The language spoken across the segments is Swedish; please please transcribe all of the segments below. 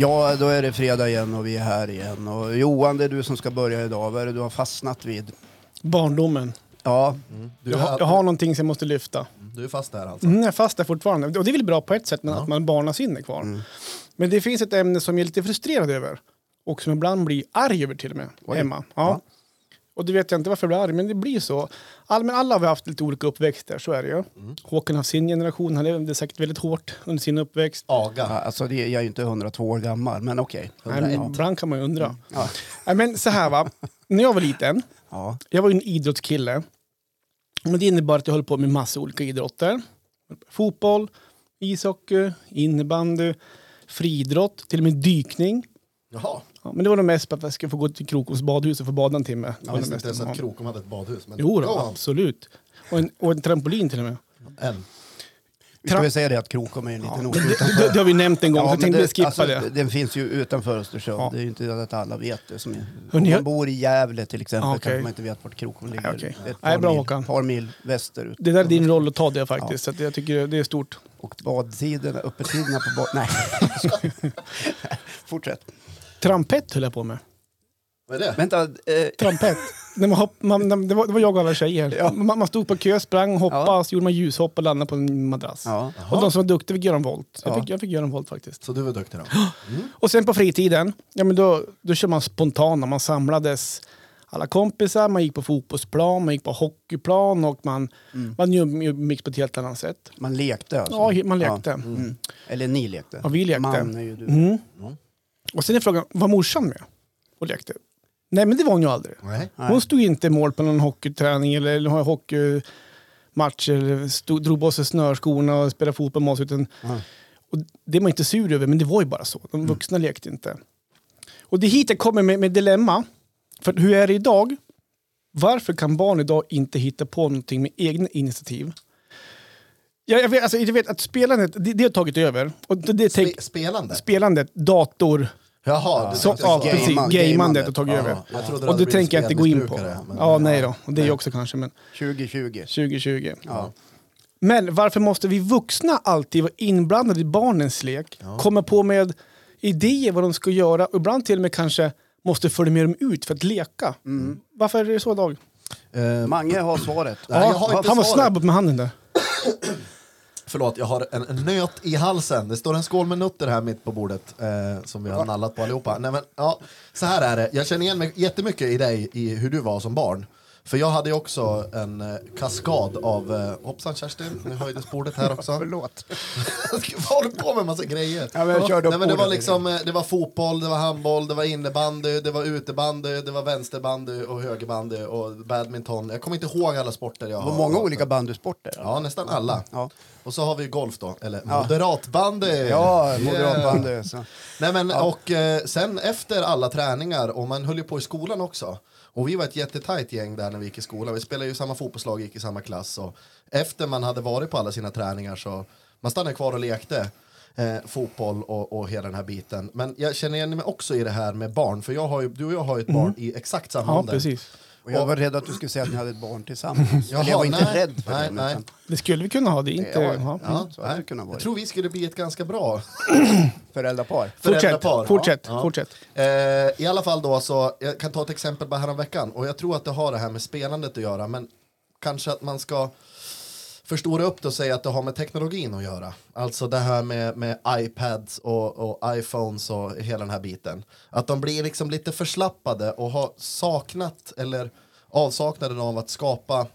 Ja, då är det fredag igen och vi är här igen. Och Johan, det är du som ska börja idag. Vad är det du har fastnat vid? Barndomen. Ja, Du, Jag, är, har, jag har någonting som jag måste lyfta. du är fast där alltså? Mm, jag är fast där fortfarande. Och det är väl bra på ett sätt, men att man barnasinne kvar. Men det finns ett ämne som jag är lite frustrerad över. Och som ibland blir arg över till och med. Oj. Hemma. Ja. Ja. Och det vet jag inte varför jag blir arg, men det blir så. All, men alla har vi haft lite olika uppväxter, så är det ju. Håkan har sin generation, han levde säkert väldigt hårt under sin uppväxt. Aga. ja, alltså det, jag är ju inte 102 år gammal, men okej. Nej, men ibland kan man ju undra. Ja. Nej, men så här va, när jag var liten, Ja. jag var ju en idrottskille. Men det innebar att jag höll på med massa olika idrotter. Fotboll, ishockey, innebandy, friidrott, till och med dykning. Jaha, Ja, men det var nog mest för att jag skulle få gå till Krokoms badhus och få bada en timme. Det jag var det visste inte ens att. Krokom hade ett badhus. Men Jo, då, on. absolut. Och en, och en trampolin till och med. En. Vi ska väl säga det att Krokom är en liten ort Det, utanför. det, det har vi nämnt en gång, så Ja, jag men tänkte det, skippa alltså, det. Den finns ju utanför Östersund. Ja. Det är ju inte att alla vet det. Som om jag- man bor i Gävle till exempel Ja, okej. kanske man inte vet vart Krokom ligger. Nej, okej. Ett Nej, par bra, mil, Håkan. par mil västerut. Det där är din roll att ta det faktiskt, så att jag tycker det är stort. Och badtiderna, öppettiderna på bad... Nej, Fortsätt. Trampett höll jag på med. Vad är det? Vänta, eh, Trampett. När man hopp, man, när- det, var, det var jag och alla tjejer. Ja. Man, man stod på kö, sprang, hoppade, Ja. så gjorde man ljushopp och landade på en madrass. ja. Och de som var duktiga fick göra en volt. Jag, Ja. fick, jag fick göra en volt faktiskt. Så du var duktig då? Och sen på fritiden, ja, men då, då kör man spontana. Man samlades alla kompisar, man gick på fotbollsplan, man gick på hockeyplan och man, man gjorde mix på ett helt annat sätt. Man lekte alltså? Ja, man lekte. Ja. Mm. Eller ni lekte? Ja, vi lekte. Man är ju du. Mm. Och sen är frågan, var morsan med och lekte? Nej, men det var hon ju aldrig. Nej. Hon stod inte i mål på någon hockeyträning eller, eller hockeymatch eller stod, drog på sig snörskorna och spelade fotboll med oss. Utan, och det är man inte sur över, men det var ju bara så. De vuxna lekte inte. Och det är hit jag kommer med, med dilemma. För hur är det idag? Varför kan barn idag inte hitta på någonting med egna initiativ? Jag, jag, vet, alltså, jag vet att spelandet, det, det har tagit över. Och det, det Spe spelande? spelandet, dator, Jaha, så, ja, precis, gamandet har tagit Ja, över. Och det tänker jag inte gå in på. men- Ja, nej då. Och det är Nej. också kanske, men 2020. 2020. Ja. Men varför måste vi vuxna alltid vara inblandade i barnens lek? Komma på med idéer vad de ska göra och ibland till och med kanske måste följa med dem ut för att leka. Varför är det så idag? Eh, Mange har svaret. Nej, jag har han var svaret. snabb med handen där. Förlåt, jag har en, en nöt i halsen. Det står en skål med nötter här mitt på bordet eh, som vi har nallat på allihopa. Nej, men, ja, så här är det, jag känner igen mig jättemycket i dig i hur du var som barn. För jag hade ju också en eh, kaskad av, eh, hoppsan Kerstin, nu höjdes bordet här också. Förlåt. Vad håller du på med massa grejer? Ja, men jag körde upp Nej, men det var bordet. liksom, eh, det var fotboll, det var handboll, det var innebandy, det var utebandy, det var vänsterbandy och högerbandy och badminton. Jag kommer inte ihåg alla sporter jag Det har. var många olika bandysporter. Ja, nästan alla. Ja, Och så har vi golf då, eller moderatbandy. ja Yeah. moderatbandy. Så. Nej men och eh, sen efter alla träningar, och man höll ju på i skolan också. Och vi var ett jättetajt gäng där när vi gick i skolan. Vi spelade ju samma fotbollslag, gick i samma klass. Och efter man hade varit på alla sina träningar så man stannade kvar och lekte. Eh, fotboll och, och hela den här biten. Men jag känner igen mig också i det här med barn. För jag har ju, du och jag har ju ett barn i exakt samma Ja, ålder. precis. Och jag var rädd att du skulle säga att ni hade ett barn tillsammans. Jaha, jag var inte nej. rädd för Nej, det. nej. utan- Det skulle vi kunna ha, det inte... Ja, Ja. Ja, så hade det kunnat vara. jag tror vi skulle bli ett ganska bra Föräldrapar. Fortsätt, föräldrapar. fortsätt, Ja. fortsätt. Eh, I alla fall då så, jag kan ta ett exempel bara häromveckan och jag tror att det har det här med spelandet att göra men kanske att man ska förstora upp det och säga att det har med teknologin att göra. Alltså det här med, med iPads och, och iPhones och hela den här biten. Att de blir liksom lite förslappade och har saknat eller avsaknaden av att skapa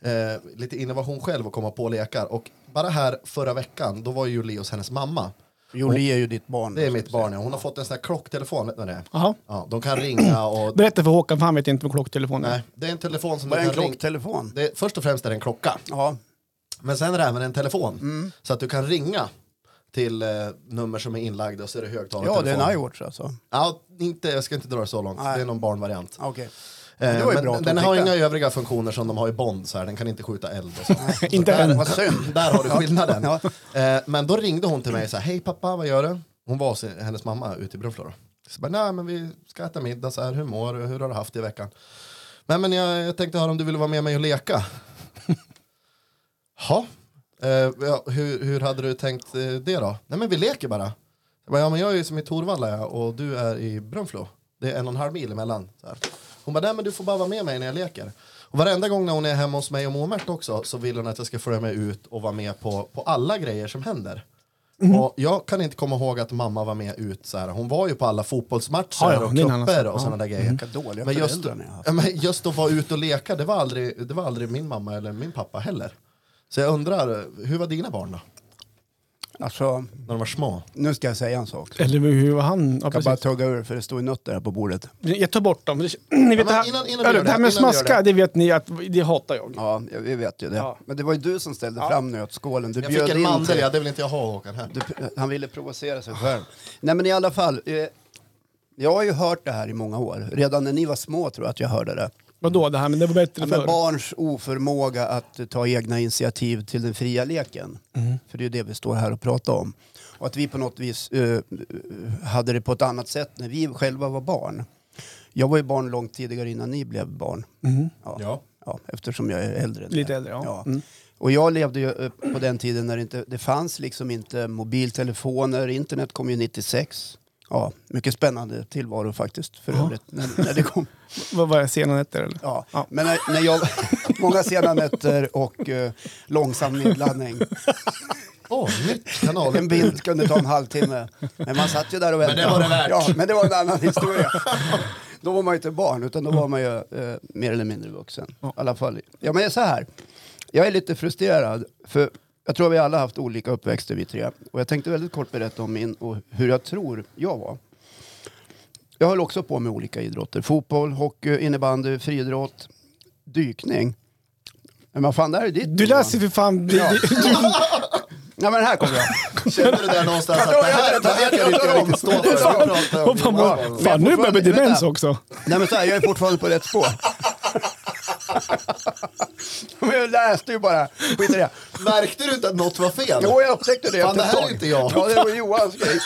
eh, lite innovation själv och komma på lekar. Och bara här förra veckan, då var ju Leos hennes mamma. Jolie är ju ditt barn. Det är mitt barn, ja. Hon har fått en sån här klocktelefon, vet ni vad det är? Jaha. Ja, de kan ringa och... Berätta för Håkan, för han vet inte vad klocktelefon är. Nej, det är en telefon som Vad är en klocktelefon? Det är, först och främst är det en klocka, Ja, men sen är det även en telefon. Mm. Så att du kan ringa till eh, nummer som är inlagda och så är det högtalartelefon. ja det är en iWatch alltså. Ja, inte, jag ska inte dra det så långt, Nej. det är någon barnvariant. Okej. Eh, det var ju men bra att den de har inga övriga funktioner som de har i Bond, så här. den kan inte skjuta eld och så. så Inte där, än. Vad synd. Där har du skillnaden. Ja. Eh, men då ringde hon till mig så här, hej pappa, vad gör du? Hon var hos hennes mamma ute i Brunflo då. Så bara, nej men vi ska äta middag så här, hur mår du, hur har du haft det i veckan? Men, men jag, jag tänkte höra om du ville vara med mig och leka. Ha? Eh, ja, hur, hur hade du tänkt eh, det då? Nej men vi leker bara. Jag bara, ja men jag är ju som i Torvalla ja, och du är i Brunflo. Det är en och en halv mil emellan. Så här. Hon bara, nej men du får bara vara med mig när jag leker. Och varenda gång när hon är hemma hos mig och Moa-Märt också så vill hon att jag ska följa med ut och vara med på, på alla grejer som händer. Mhm. Och jag kan inte komma ihåg att mamma var med ut så här. Hon var ju på alla fotbollsmatcher Ja, ja, och cuper och Ja. sådana där grejer. Dåliga Men just, ja, men just att vara ute och leka, det var, aldrig, det var aldrig min mamma eller min pappa heller. Så jag undrar, hur var dina barn då? Alltså, När de var små? nu ska jag säga en sak. Eller hur var han? Ja, Jag kan bara precis. tugga ur för det står ju nötter här på bordet. Jag tar bort dem. Det- Ni vet, men det, här, innan- innan gör det här det, med innan gör smaska, det. det vet ni att det hatar jag. Ja, jag- vi vet ju det. Ja. Men det var ju du som ställde Ja. fram nötskålen. Du Jag bjöd fick en in mandel, till- ja, det vill inte jag ha Håkan. Här. Du, han ville provocera sig själv. Nej men i alla fall. Eh, jag har ju hört det här i många år. Redan när ni var små tror jag att jag hörde det. Vadå det här? Men det var bättre Ja, men förr. barns oförmåga att ta egna initiativ till den fria leken. För det är ju det vi står här och pratar om. Och att vi på något vis eh, hade det på ett annat sätt när vi själva var barn. Jag var ju barn långt tidigare innan ni blev barn. Ja. Ja. Ja, eftersom jag är äldre. Lite äldre, ja. Mm. Och jag levde ju eh, på den tiden när det inte det fanns liksom inte mobiltelefoner, internet kom ju 96. Ja, mycket spännande tillvaro faktiskt för övrigt när, när det kom. Vad var det? Sena nätter eller? Ja. Ja. Men när, när jag, många sena nätter och eh, långsam nedladdning. Kanal. En bild kunde ta en halvtimme. Men man satt ju där och väntade. det var det värt. Ja, men det var en annan historia. Då var man ju inte barn, utan då var man ju eh, mer eller mindre vuxen. I alla fall. Ja, men så här. Jag är lite frustrerad, för jag tror vi alla haft olika uppväxter vi tre. Och jag tänkte väldigt kort berätta om min och hur jag tror jag var. Jag höll också på med olika idrotter. Fotboll, hockey, innebandy, friidrott, dykning. Men vad fan, det här är ditt. Du läser för fan... Ja. Nej men här kommer jag. Kände du där någonstans att det här, jag det här kan jag inte riktigt stå för? Jag om- fan, Ja. vad- fan, nu börjar det bli demens också. Nej men så här, jag är fortfarande på rätt spår. men jag läste ju bara. Skit i det. Märkte du inte att något var fel? Jo, jag upptäckte det Fan, det här är inte jag. Ja, det var Johans grej.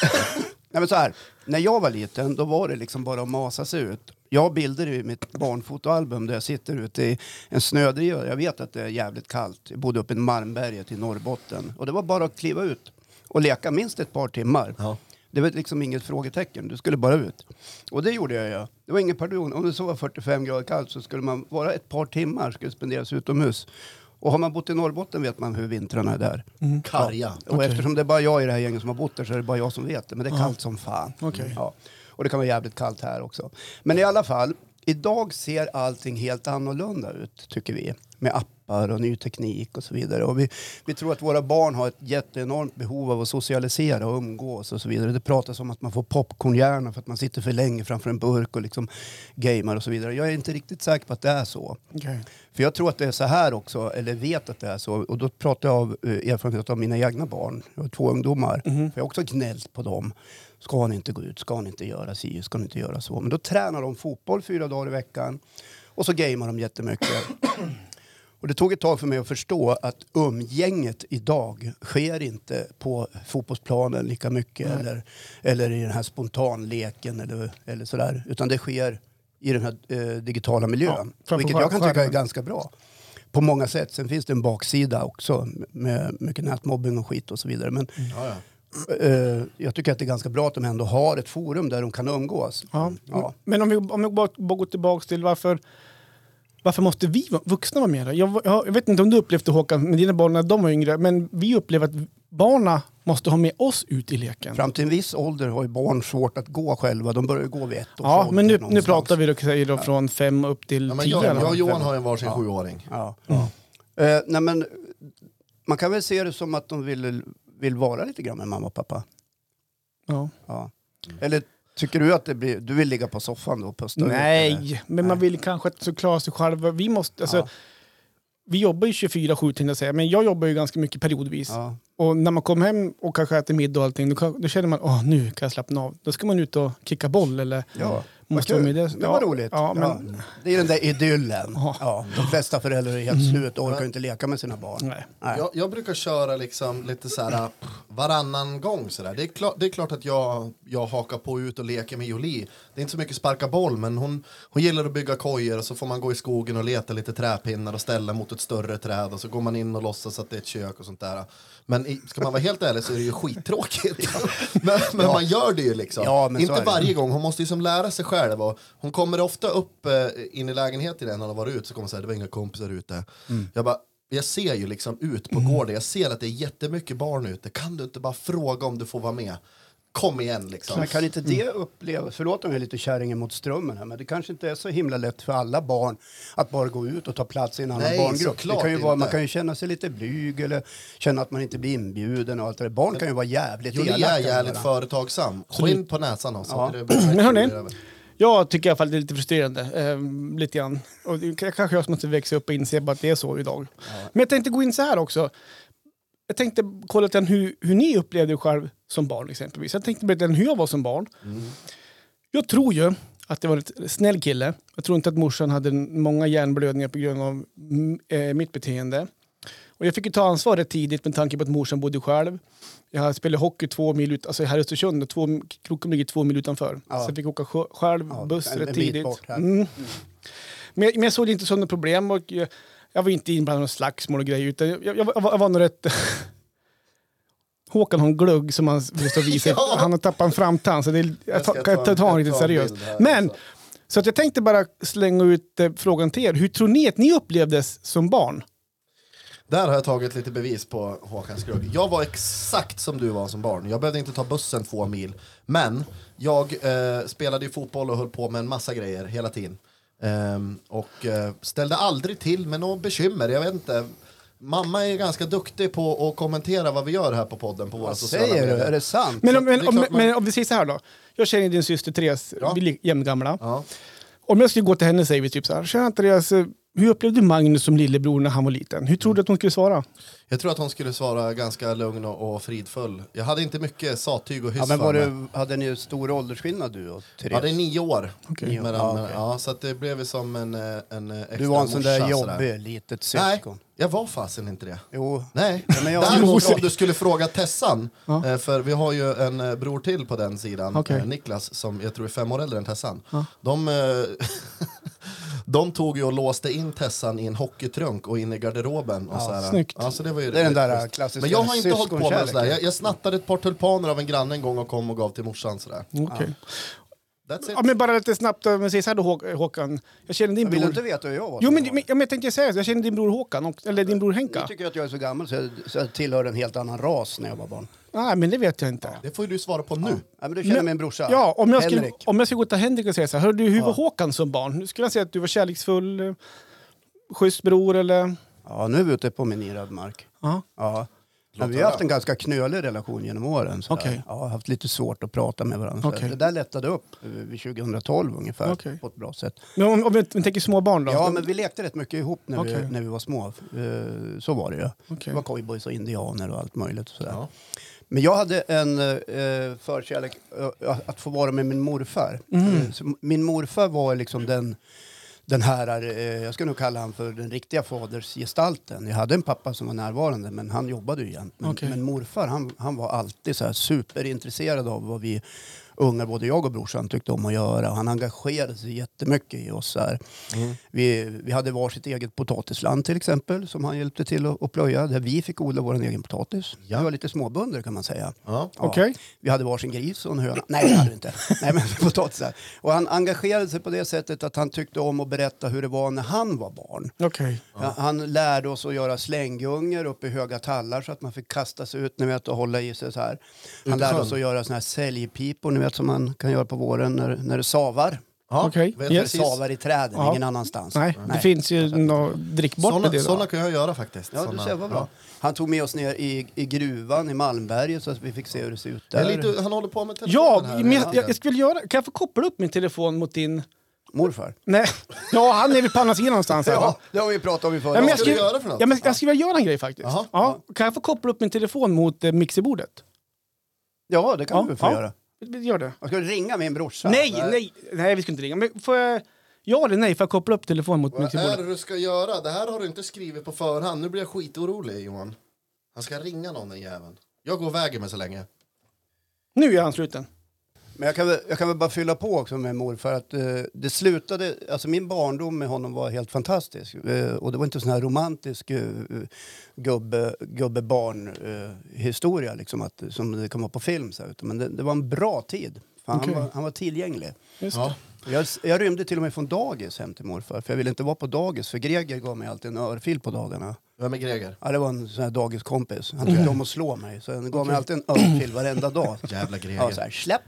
Nej, men så här, när jag var liten då var det liksom bara att masa sig ut. Jag har bilder i mitt barnfotoalbum där jag sitter ute i en snödriva. Jag vet att det är jävligt kallt. Jag bodde uppe i Malmberget i Norrbotten. Och det var bara att kliva ut och leka minst ett par timmar. Ja. Det var liksom inget frågetecken, du skulle bara ut. Och det gjorde jag ju. Det var ingen pardon. Om det så var 45 grader kallt så skulle man vara ett par timmar, skulle spenderas utomhus. Och har man bott i Norrbotten vet man hur vintrarna är där. Karga. Och eftersom det är bara jag i det här gänget som har bott där så är det bara jag som vet det. Men det är kallt som fan. Okej. Ja. Och det kan vara jävligt kallt här också. Men i alla fall, idag ser allting helt annorlunda ut tycker vi. Med appar och ny teknik och så vidare. Och vi, vi tror att våra barn har ett jätteenormt behov av att socialisera och umgås och så vidare. Det pratas om att man får popcornhjärna för att man sitter för länge framför en burk och liksom gamar och så vidare. Jag är inte riktigt säker på att det är så. Okej. För jag tror att det är så här också, eller vet att det är så. Och då pratar jag av eh, erfarenhet av mina egna barn. Jag har två ungdomar. För jag har också gnällt på dem. Ska ni inte gå ut? Ska ni inte göra si? Ska ni inte göra så? Men då tränar de fotboll fyra dagar i veckan. Och så gamear de jättemycket. Och det tog ett tag för mig att förstå att umgänget idag sker inte på fotbollsplanen lika mycket eller, eller i den här spontanleken eller, eller sådär. Utan det sker i den här eh, digitala miljön. Ja, vilket jag kan tycka är ganska bra. På många sätt. Sen finns det en baksida också med mycket nätmobbing och skit och så vidare. Men Ja, ja. Eh, jag tycker att det är ganska bra att de ändå har ett forum där de kan umgås. Ja. Ja. Men om vi, om vi bara, bara går tillbaka till varför, varför måste vi vuxna vara med? Jag, jag, jag vet inte om du upplevde det, Håkan, med dina barn när de var yngre, men vi upplever att barna måste ha med oss ut i leken. Fram till en viss ålder har ju barn svårt att gå själva. De börjar ju gå vid ett års ja, ålder men nu, nu pratar vi då, säger då från fem upp till Ja, men tio. jag, jag och Johan har en varsin sjuåring. Ja. Eh, nej, men, man kan väl se det som att de vill, vill vara lite grann med mamma och pappa. Ja. Ja. Eller tycker du att det blir, du vill ligga på soffan då och pusta ut, eller? Nej, men man vill kanske att så klara sig själv. Vi måste, alltså, Ja. Vi jobbar ju 24-7 tänkte jag säga, men jag jobbar ju ganska mycket periodvis. Ja. Och när man kommer hem och kanske äter middag och allting, då, då känner man att nu kan jag slappna av. Då ska man ut och kicka boll eller Ja, måste vara med det. Det var roligt. Ja, men, Ja. Det är den där idyllen. Ja. De flesta föräldrar är helt slut och orkar inte leka med sina barn. Nej. Nej. Jag, jag brukar köra liksom lite så här varannan gång. Sådär. Det, är klart, det är klart att jag, jag hakar på ut och leker med Jolie. Det är inte så mycket sparka boll, men hon, hon gillar att bygga kojor och så får man gå i skogen och leta lite träpinnar och ställa mot ett större träd och så går man in och låtsas att det är ett kök och sånt där. Men i, ska man vara helt ärlig så är det ju skittråkigt. men men man gör det ju liksom. Ja, inte varje gång, hon måste ju som lära sig själv. Och hon kommer ofta upp eh, in i lägenheten när hon har varit ute så kommer hon säga det var inga kompisar ute. Mm. Jag bara, jag ser ju liksom ut på gården, jag ser att det är jättemycket barn ute. Kan du inte bara fråga om du får vara med? Kom igen liksom. Men kan inte det upplevas, förlåt om jag är lite kärringen mot strömmen här, men det kanske inte är så himla lätt för alla barn att bara gå ut och ta plats i en annan Nej, barngrupp. Det kan ju vara, man kan ju känna sig lite blyg eller känna att man inte blir inbjuden och allt det där. Barn kan ju vara jävligt elaka är med jävligt varandra. företagsam. Skinn på näsan och så. Ja. Det Men hörni, över. Jag tycker i alla fall det är lite frustrerande. Eh, lite grann. Och det är kanske jag som måste växa upp och inse bara att det är så idag. Men jag tänkte gå in så här också. Jag tänkte kolla lite hur, hur ni upplevde er själv som barn exempelvis. Jag tänkte berätta hur jag var som barn. Jag tror ju att det var en snäll kille. Jag tror inte att morsan hade många hjärnblödningar på grund av mm, eh, mitt beteende. Och jag fick ju ta ansvar rätt tidigt med tanke på att morsan bodde själv. Jag spelade hockey två mil ut, alltså här i Östersund, och två, Krokom ligger två mil utanför. Ja. Så jag fick åka sj- själv, Ja, buss rätt tidigt. här. Mm. Men, jag- men jag såg det inte som något problem och jag, jag var inte inblandad i någon slagsmål och grejer. Utan jag, jag, jag, var- jag var nog rätt... Håkan har en glugg som han och visa. Ja. Han har tappat en framtand så det, är- jag, ta, kan en- ta, honom riktigt seriöst. Men, också. så att jag tänkte bara slänga ut eh, frågan till er. Hur tror ni att ni upplevdes som barn? Där har jag tagit lite bevis på Håkan Skrugg. Jag var exakt som du var som barn. Jag behövde inte ta bussen två mil. Men jag eh, spelade ju fotboll och höll på med en massa grejer hela tiden. Ehm, och eh, ställde aldrig till med något bekymmer. Jag vet inte. Mamma är ganska duktig på att kommentera vad vi gör här på podden på våra Vad sociala säger du? medier. Är det sant? Men, Så om, det är men, om, klart man- men om vi säger så här då. Jag känner din syster Therese, Ja. vi är jämngamla. Ja. Om jag skulle gå till henne säger vi typ så här. Tjena Therese, hur upplevde du Magnus som lillebror när han var liten? Hur tror du att hon skulle svara? Jag tror att hon skulle svara ganska lugn och, och fridfull. Jag hade inte mycket sattyg och hyss Ja, men för var mig. det, hade ni stor åldersskillnad du och Therese? Ja, det är nio år. Okej. Mellan, Ja, mellan, okej. ja, så att det blev som en, eh, en eh, extra du var en sån där jobbig sådär. litet Nej, syskon. jag var fasen inte det. Jo. Nej, Ja, men jag- däremot om du skulle fråga Tessan, Ja. eh, för vi har ju en bror till på den sidan, eh, Niklas, som jag tror är fem år äldre än Tessan. Ja. De, de tog ju och låste in Tessan i en hockeytrunk och in i garderoben. Och Ja, så här. snyggt. Ja, så det, var ju Det är den där klassiska Men jag har inte hållit på med sådär. Jag, jag snattade ett par tulpaner av en granne en gång och kom och gav till morsan. Sådär. That's it. Ja, men bara lite snabbt, om jag säger så här då Hå- Håkan. Jag känner din Jag vill bror... inte veta hur jag var. Jo men, men, men jag tänkte säga så, jag känner din bror Håkan, och, eller din bror Henka. tycker att jag är så gammal så jag, så jag tillhör en helt annan ras när jag var barn. Nej men det vet jag inte. Det får ju du svara på nu. Ja, men du känner Men- min brorsa. Ja, om jag, skulle, Henrik. om jag skulle gå till Henrik och säga så här, hör du, hur Ja. var Håkan som barn? Skulle han säga att du var kärleksfull, eh, schysst bror eller? Ja, nu är vi ute på minerad mark. Ja. Ja. Men vi har haft en ganska knölig relation genom åren. sådär. Okej. Ja, haft lite svårt att prata med varandra. Så Okej. Det där lättade upp vid 2012 ungefär Okej. på ett bra sätt. Men om, om vi vi tänker små barn då? Ja, men vi lekte rätt mycket ihop när, Okej. vi, när vi var små. Eh, Så var det ju. Okej. Det var cowboys och indianer och allt möjligt. Sådär. Ja. Men jag hade en eh, förkärlek eh, att få vara med min morfar. Mm. Eh, så min morfar var liksom den, den här, eh, jag ska nog kalla han för den riktiga fadersgestalten. Jag hade en pappa som var närvarande men han jobbade ju jämt. Men, Okej. men morfar han, han var alltid så här superintresserad av vad vi ungar, både jag och brorsan, tyckte om att göra. Han engagerade sig jättemycket i oss. Här. Mm. Vi, vi hade varsitt eget potatisland till exempel som han hjälpte till att, att plöja. Där vi fick odla vår egen potatis. Ja. Vi var lite småbönder kan man säga. Ja. Ja. Okej. Vi hade varsin gris och en höna. Nej, det hade vi inte. Nej, men potatisar. Och han engagerade sig på det sättet att han tyckte om att berätta hur det var när han var barn. Okej. Ja, Han lärde oss att göra slänggungor uppe i höga tallar så att man fick kasta sig ut ni vet, och hålla i sig så här. Han lärde oss att göra såna här säljpipor ni vet, som man kan göra på våren när, när det savar. Ja, Okej. vet Yes. precis. Savar i träden, Ja. ingen annanstans. Nej, det finns ju något drickbart med Såna, det. såna Då. kan jag göra faktiskt. Ja, du ser vad bra. Han tog med oss ner i, i gruvan i Malmberget så att vi fick se hur det ser ut där. är lite, han håller på med Ja, telefonen här. men jag, jag, jag skulle göra, kan jag få koppla upp min telefon mot din... Morfar. Nej, ja han är väl på andra sidan någonstans. Här? Ja, det har vi pratat om i förra Ja, men jag Vad ska du skulle, göra för något? ja, men jag skulle vilja göra en grej faktiskt. Ja, kan jag få koppla upp min telefon mot eh, mixerbordet? Ja, det kan Ja, du få ja. göra. Gör det. Jag ska ringa min brorsa. Nej, nej, nej, vi ska inte ringa. Men får jag... Ja eller nej, får jag koppla upp telefonen mot Vad är det du ska göra? Det här har du inte skrivit på förhand. Nu blir jag skitorolig Johan. Han ska ringa någon den jäveln. Jag går och väger mig så länge. Nu är han sluten. Men jag kan, väl, jag kan väl bara fylla på också med morfar att eh, det slutade, alltså min barndom med honom var helt fantastisk. Eh, och det var inte sån här romantisk eh, gubbe, gubbe-barn eh, historia liksom att, som det kan vara på film. Så här, men det, det var en bra tid. Fan, Okej. han, var, han var tillgänglig. Just Ja. Jag, jag rymde till och med från dagis hem till morfar för jag ville inte vara på dagis för Greger gav mig alltid en örfil på dagarna. Vem är Greger? Ja, det var en sån här dagiskompis. Han tyckte om att slå mig så han gav mig alltid en örfil varenda dag. Jävla Greger. Ja, så här, släpp!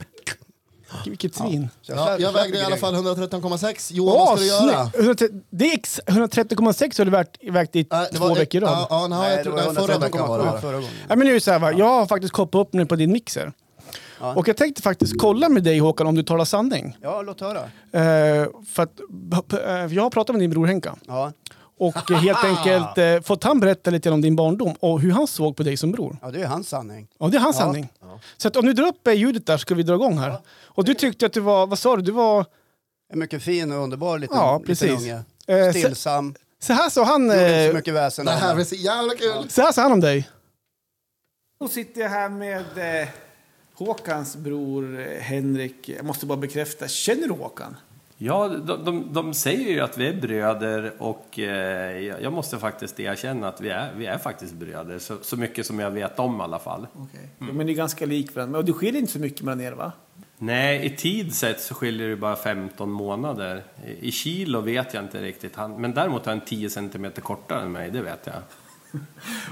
Vilket svin. Ja, jag vägde i alla fall 113,6. Johan, Åh, vad ska du göra? snyggt! 130 Det är ex- 130,6 har du vägt, vägt i Nej, det två var- veckor i rad. Ja, ja, nej, Nej, jag det tror var det var förra 113,7 veckan var det. förra gången. Ja, men nu är det så här, va? Jag har faktiskt kopplat upp nu på din mixer. Ja. Och jag tänkte faktiskt kolla med dig Håkan om du talar sanning. Ja, låt höra. Eh, för att, eh, jag har pratat med din bror Henka. Ja, Och helt enkelt eh, fått han berätta lite om din barndom och hur han såg på dig som bror. ja det är hans sanning. Ja, det är hans Ja. sanning. Så att om du drar upp eh, ljudet där ska vi dra igång här. Och du tyckte att du var, vad sa du, du var... En mycket fin och underbar liten, Ja, liten precis. unge. Eh, Stillsam, Så här sa han, gjorde inte så eh, mycket väsen Det här är så jävla kul! så här sa han om dig. Då sitter jag här med eh, Håkans bror eh, Henrik. Jag måste bara bekräfta, känner du Håkan? Ja, de, de, de säger ju att vi är bröder och eh, jag måste faktiskt erkänna att vi är, vi är faktiskt bröder. Så, så mycket som jag vet om i alla fall. Okej. Ja, men ni är ganska lik varandra. Och det skiljer inte så mycket mellan er va? Nej, i tid sett så skiljer det bara 15 månader. I i kilo vet jag inte riktigt. Han, men däremot är han 10 centimeter kortare än mig, det vet jag.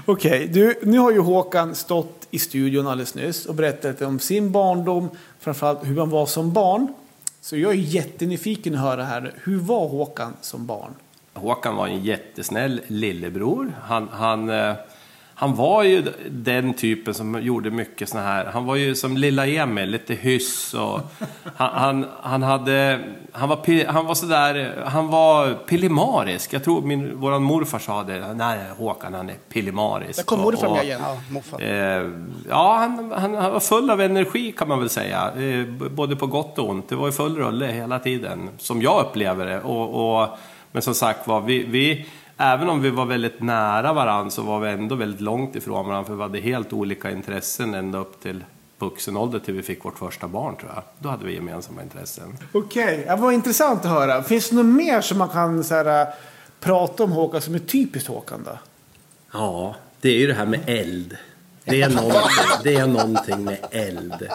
Okej, du, nu har ju Håkan stått i studion alldeles nyss och berättat om sin barndom, framförallt hur han var som barn. Så jag är jättenyfiken att höra här, hur var Håkan som barn? Håkan var en jättesnäll lillebror. Han, han, eh, han var ju den typen som gjorde mycket såna här. Han var ju som lilla Emil, lite hyss och han, han, han hade, han var, han var sådär, han var pillemarisk. Jag tror min, våran morfar sa det. Nej, Håkan han är pillemarisk. Där kom morfar med igen. Ja, morfar. Eh, ja, han, han, han var full av energi kan man väl säga. Eh, både på gott och ont. Det var ju full rulle hela tiden, som jag upplever det. Och, och, men som sagt var, vi, vi, även om vi var väldigt nära varandra så var vi ändå väldigt långt ifrån varandra. För vi hade helt olika intressen ända upp till vuxen ålder till vi fick vårt första barn tror jag. Då hade vi gemensamma intressen. Okej, ja, vad intressant att höra. Finns det något mer som man kan så här, äh, prata om Håkan som är typiskt Håkan då? Ja, det är ju det här med eld. Det är någonting, det är någonting med eld.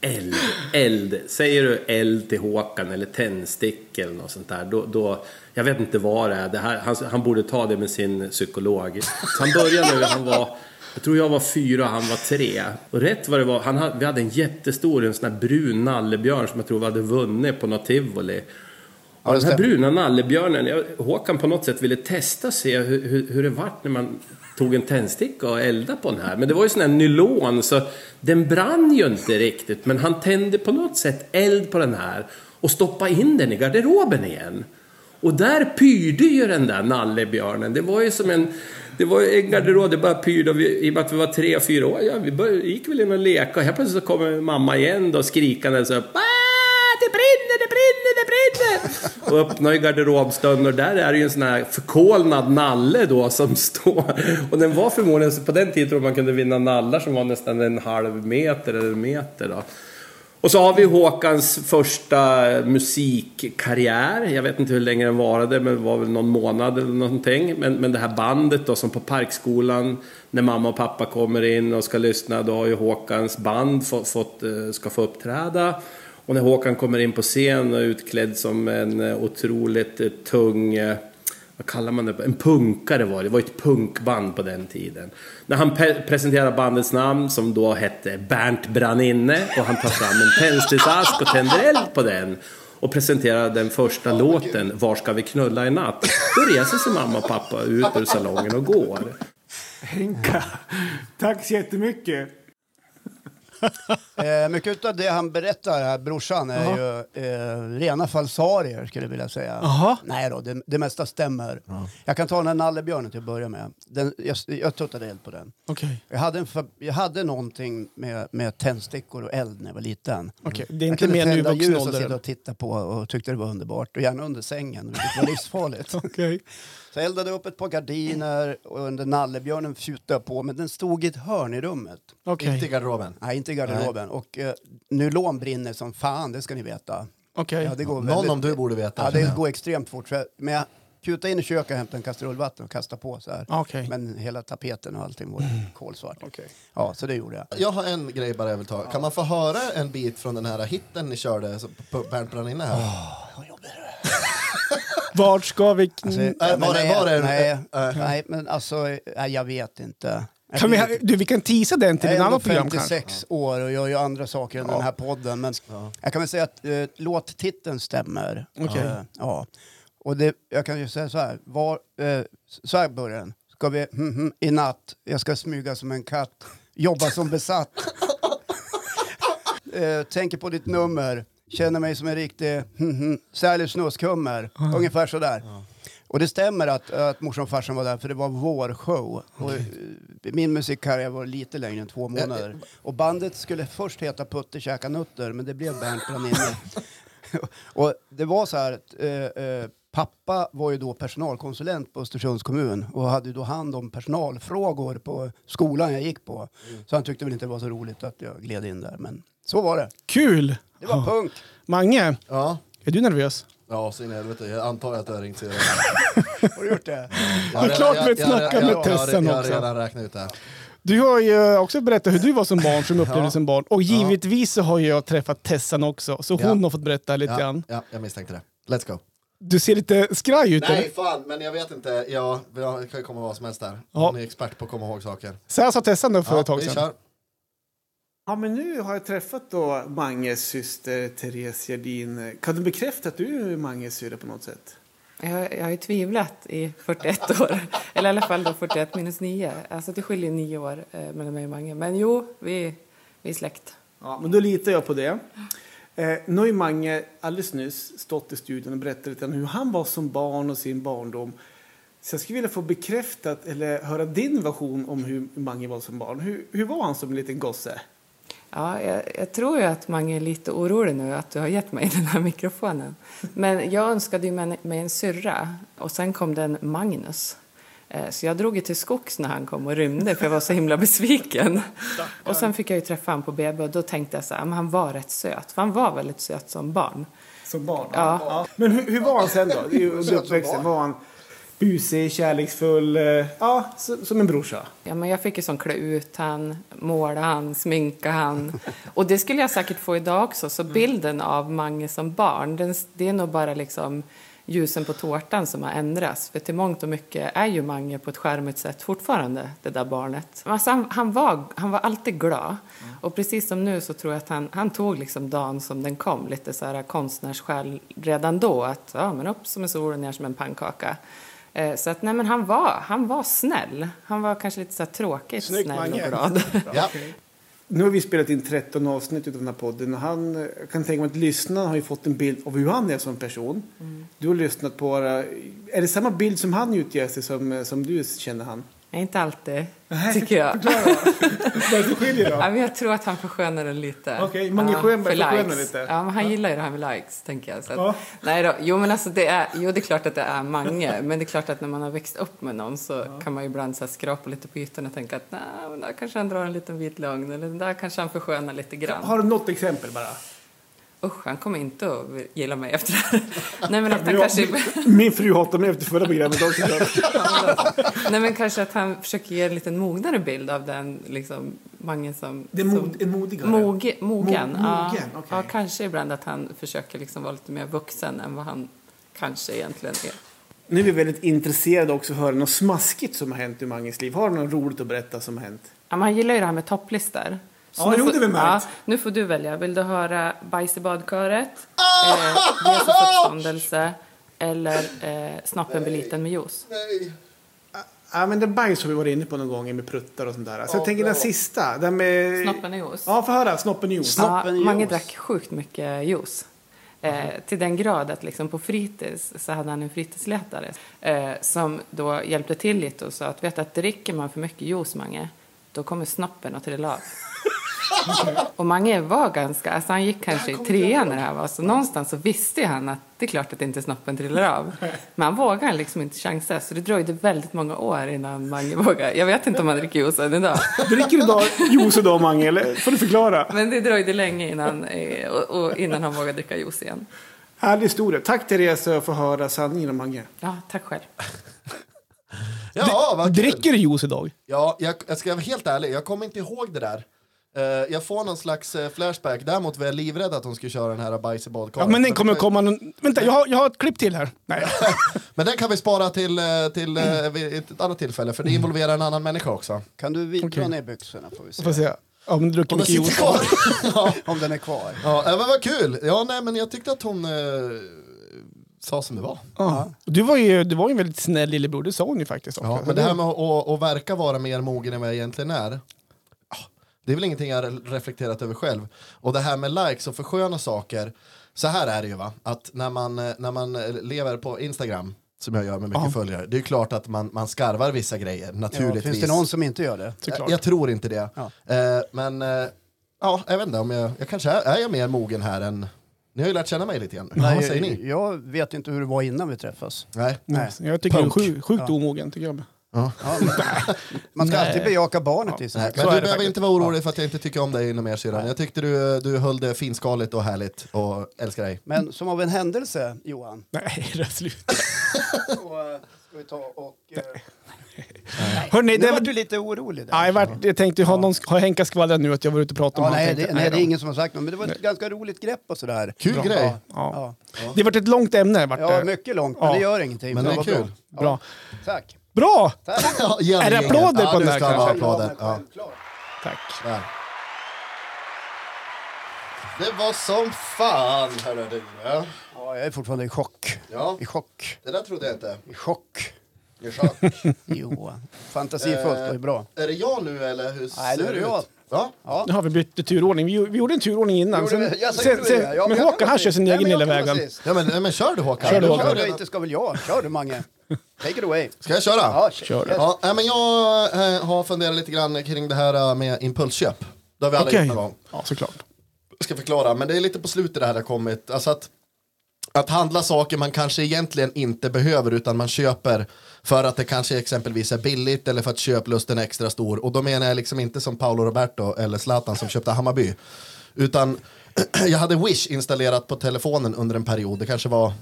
Eld, eld. Säger du eld till Håkan eller tändsticka eller något sånt där, då, då jag vet inte vad det är. Det här, han, han borde ta det med sin psykolog. Så han började nu, han var, jag tror jag var fyra och han var tre. Och rätt vad det var, han vi hade en jättestor, en sån här brun nallebjörn som jag tror vi hade vunnit på något tivoli. Ja, den här bruna nallebjörnen, jag, Håkan på något sätt ville testa se hur, hur, hur det vart när man tog en tändsticka och eldade på den här. Men det var ju sån här nylon så den brann ju inte riktigt. Men han tände på något sätt eld på den här och stoppade in den i garderoben igen. Och där pyrde ju den där nallebjörnen. Det var ju som en... Det var ju en garderob, det bara pyrde. Och vi, I och med att vi var tre, fyra år, ja, vi började, gick väl in och leka. Och helt plötsligt så kommer mamma igen då skrikande så här, "Ah, det brinner, det brinner, det brinner! Och öppnar ju garderobsdörren och där är det ju en sån här förkolnad nalle då som står. Och den var förmodligen, så på den tiden tror man kunde vinna nallar som var nästan en halv meter eller en meter då. Och så har vi Håkans första musikkarriär. Jag vet inte hur länge den varade, men det var väl någon månad eller någonting. Men, men det här bandet då som på Parkskolan, när mamma och pappa kommer in och ska lyssna, då har ju Håkans band fått, fått, ska få uppträda. Och när Håkan kommer in på scen och är utklädd som en eh, otroligt eh, tung eh, vad kallar man det? En punkare var det. Det var ett punkband på den tiden. När han pe- presenterar bandets namn som då hette Bernt Branninne och han tar fram en tändsticksask och tänder eld på den och presenterar den första låten Var ska vi knulla i natt? Då reser sig mamma och pappa ut ur salongen och går. Henka, tack så jättemycket. Eh, mycket av det han berättar här, brorsan, är ju eh, rena falsarier skulle jag vilja säga. Jaha. Nej då, det, det mesta stämmer. Jag kan ta den här nallebjörnen till att börja med. Den, jag, jag tuttade eld på den. Okej. Jag hade, en, jag hade någonting med, med tändstickor och eld när jag var liten. Okej, det är Jag inte kunde mer nu i tända ljus och sitta och titta på och tyckte det var underbart. Och gärna under sängen, vilket var livsfarligt. Okej. Så jag eldade upp ett par gardiner och under nallebjörnen fjutade jag på, men den stod i ett hörn i rummet. Okej. Inte i garderoben. Nej, inte i garderoben. Och eh, nylon brinner som fan, det ska ni veta. Okej. Ja, det går Någon väldigt- om du borde veta. Ja, det jag. går extremt fort. Men jag kutade in i köket och hämtade en kastrull vatten och kastade på så här. Okej. Men hela tapeten och allting var kolsvart. Okej. Ja, så det gjorde jag. Jag har en grej bara jag vill ta. Kan man få höra en bit från den här hitten ni körde på Bernt brann inne här? Vart ska vi... Alltså, Äh, var det- nej, var det- nej, äh, nej, men alltså, nej, jag vet inte. Jag kan vi, du, vi kan teasa den till Jag är ändå annat program kanske. 56 år och jag gör andra saker än den här podden. Men jag kan väl säga att eh, låttiteln stämmer. Okej. Eh, ja. Och det, jag kan ju säga så här. Var, eh, så här börjar den. Ska vi hm, hm, i natt, jag ska smyga som en katt, jobba som besatt. eh, tänker på ditt nummer, känner mig som en riktig hm, hm, säljer snuskummer. Ungefär sådär. Och det stämmer att, att morsan och farsan var där för det var vår show. Och, eh, min musikkarriär var lite längre än två månader. Och bandet skulle först heta Putte käka nutter men det blev Bernt brann inne. och det var så här att eh, eh, pappa var ju då personalkonsulent på Östersunds kommun och hade ju då hand om personalfrågor på skolan jag gick på. Så han tyckte väl inte det var så roligt att jag gled in där. Men så var det. Kul! Det var punk. Mange, Ja. är du nervös? Ja, så in i helvete. Jag antar att du har ringt Syrien. Har du gjort det? Jag har är klart vi snackar med jag- Tessan Jag har också. redan räknat ut det. här. Du har ju också berättat hur du var som barn, som upplevde Ja. som barn. Och givetvis så har jag träffat Tessan också, så hon Ja. har fått berätta lite Ja, grann. ja, jag misstänkte det. Let's go. Du ser lite skraj ut. Nej, eller? fan, men jag vet inte. Jag, jag kan komma vad som helst där. Ja. Hon är expert på att komma ihåg saker. Så här sa Tessan då för Ja, ett tag sedan. kör. Ja, men nu har jag träffat då Manges syster Therese Gerdin. Kan du bekräfta att du är Manges syrra på något sätt? Jag, jag har ju tvivlat i 41 år. Eller i alla fall då 41 minus 9. Alltså det skiljer nio år eh, mellan mig och Mange. Men jo, vi, vi är släkt. Ja, men då litar jag på det. Eh, nu har ju Mange alldeles nyss stått i studion och berättat lite om hur han var som barn och sin barndom. Så jag skulle vilja få bekräftat, eller höra din version om hur Mange var som barn. Hur, hur var han som liten gosse? Ja, jag, jag tror ju att Mange är lite orolig nu att du har gett mig den här mikrofonen. Men jag önskade ju mig mig en syrra och sen kom det en Magnus. Eh, Så jag drog ju till skogs när han kom och rymde för jag var så himla besviken. Och sen fick jag ju träffa honom på BB och då tänkte jag så här, men han var rätt söt. För han var väldigt söt som barn. Som barn? Ja. Men hur, hur var han sen då? Under uppväxten? Var han busig, kärleksfull? eh, Ja, som en brorsa. Ja, men jag fick ju som klä ut han, måla han, sminka han. Och det skulle jag säkert få idag också. Så bilden av Mange som barn, den, det är nog bara liksom ljusen på tårtan som har ändrats. För till mångt och mycket är ju Mange på ett skärmigt sätt fortfarande det där barnet. Alltså han, han, var, han var alltid glad. Och precis som nu så tror jag att han, han tog liksom dagen som den kom. Lite så här konstnärssjäl redan då. Att ja, men upp som en sol och ner som en pannkaka. Eh, Så att nej men han var, han var snäll. Han var kanske lite så här tråkigt Snyggt, snäll Mange. och glad. Ja. Nu har vi spelat in 13 avsnitt av den här podden och han, jag kan tänka mig att lyssnarna har ju fått en bild av hur han är som person. Du har lyssnat på, är det samma bild som han utger sig som, som du känner han? Nej, inte alltid, tycker jag. Varför skiljer Ja, men jag tror att han förskönar den lite. Okej, Mange Ja, Schönberg för förskönar lite. Ja, men han gillar ju det här med likes, tänker jag. Så att, Ja. nej då. Jo, men alltså det är, jo, det är klart att det är Mange. Men det är klart att när man har växt upp med någon så kan man ju ibland så här skrapa lite på ytan och tänka att nej, men där kanske han drar en liten vit lögn. Eller där kanske han förskönar lite grann. Har du något exempel bara? Usch, han kommer inte att gilla mig efter det här. Nej, men att han kanske... Min fru hatade mig efter förra programmet också. Nej, men kanske att han försöker ge en liten mognare bild av den liksom, Mange som... Det är som mod, en modigare. Moge, mogen. Mo- ja. mogen, okej. ja, kanske ibland att han försöker liksom vara lite mer vuxen än vad han kanske egentligen är. Nu är vi väldigt intresserade också att höra något smaskigt som har hänt i Manges liv. Har du något roligt att berätta som har hänt? Ja, men han gillar ju det här med topplistor. Så Ja, nu jo, får- det märkt. Ja, nu får du välja. Vill du höra Bajs i badkaret, eh, Jesus uppståndelse eller eh, Snoppen blir liten med juice? Nej. Ja, men den bajs har vi varit inne på någon gång med pruttar och sånt där. Så jag tänker den sista. Den med... Snoppen och juice? Ja, få höra. Snoppen och juice. Ja, Mange drack sjukt mycket juice. Eh, till den grad att liksom på fritids så hade han en fritidsletare eh, som då hjälpte till lite och sa att vet att dricker man för mycket juice, Mange, då kommer snoppen att trilla av. Och Mange var ganska, alltså han gick kanske i trean när det här var, så någonstans så visste han att det är klart att inte snoppen trillar av. Men han vågade liksom inte chansa, så det dröjde väldigt många år innan Mange vågade. Jag vet inte om han dricker juice än idag. Dricker du idag juice idag, Mange? Eller får du förklara? Men det dröjde länge innan, eh, och, och innan han vågade dricka juice igen. Härlig historia. Tack Therese för att få höra sanningen om Mange. Ja, tack själv. Ja. Dricker du juice idag? Ja, jag, jag ska vara helt ärlig, jag kommer inte ihåg det där. Eh, jag får någon slags eh, flashback, däremot var jag livrädd att de skulle köra den här bajs i badkaret. Ja, men den kommer komma någon... Vänta, jag har, jag har ett klipp till här. Nej. Men den kan vi spara till, eh, till vid ett annat tillfälle, för det involverar en annan människa också. Kan du vi- Okej. dra ner byxorna får vi se. Får se. Ja, men du druckit Och den mycket sitter juice. kvar! ja, Om den är kvar. ja, men vad kul! Ja, nej, men jag tyckte att hon eh, sa som det var. Ja. Du var ju du var ju en väldigt snäll lillebror, det sa hon ju faktiskt också. Ja, men det här med att, verka vara mer mogen än vad jag egentligen är, det är väl ingenting jag har reflekterat över själv. Och det här med likes och försköna saker, så här är det ju va, att när man, eh, när man eh, lever på Instagram, som jag gör med mycket Ja. följare, det är ju klart att man, man skarvar vissa grejer, Ja, naturligtvis. finns det någon som inte gör det? Jag, jag tror inte det. Ja. Eh, men eh, ja, jag vet inte om jag, jag kanske är, är jag mer mogen här än, ni har ju lärt känna mig lite grann. Vad säger ni? Jag vet inte hur det var innan vi träffas. Nej. Nej. Jag tycker Punk. du är sjukt, sjukt Ja. omogen. Tycker jag. Ja. Ja, man ska Nej. alltid bejaka barnet i sig. Nej, Så men är du det behöver faktiskt. inte vara orolig för att jag inte tycker om dig inom mer syrran. Jag tyckte du, du höll det finskaligt och härligt och älskar dig. Men som av en händelse, Johan, Nej, det är slut. eh, ska vi ta och... Eh, Hörrni, nu det var du lite orolig där. Ja, jag, var, jag tänkte, har, någon, har Henka skvallrat nu att jag var ute och pratade Ja, om nej, tänkte, det, nej, det är ingen som har sagt något, men det var ett ganska roligt grepp och sådär. Kul Bra. grej. Ja, Ja. Det har varit ett långt ämne. Vart ja det. mycket långt, men Ja. det gör ingenting. Men det är var kul. Bra. Bra. Ja, tack. Bra! Ja, Är det applåder egen. på den ja, nu vara kanske? applåder. Ja. Tack. där. Det var som fan, hörru du. Ja. Ja, jag är fortfarande i chock. Ja, I chock. det där trodde jag inte. I chock. Jag sa, Johan. Fantasifullt och är bra. Är det jag nu eller hur Nej, nu ser är det ut? jag. Ja? Ja. Nu har vi bytt turordning. Vi, vi gjorde en turordning innan. Gjorde Sen, vi- jag sen, sen? Ja, men Håkan kan han kör sin egen Nej, men lilla sist. Ja, men, men kör du Håkan. Kör du, Håkan. Kör det. du, inte ska väl jag. Kör du Mange. Take it away. Ska jag köra? Ja, Kör. Ja, nej, men jag eh, har funderat lite grann kring det här eh, med impulsköp. Det har vi alla Okej. gjort någon gång. Ja, såklart. Jag ska förklara, men det är lite på slutet det här har kommit. Alltså att, att handla saker man kanske egentligen inte behöver utan man köper för att det kanske exempelvis är billigt eller för att köplusten är extra stor. Och då menar jag liksom inte som Paolo Roberto eller Zlatan som köpte Hammarby. Utan jag hade Wish installerat på telefonen under en period, det kanske var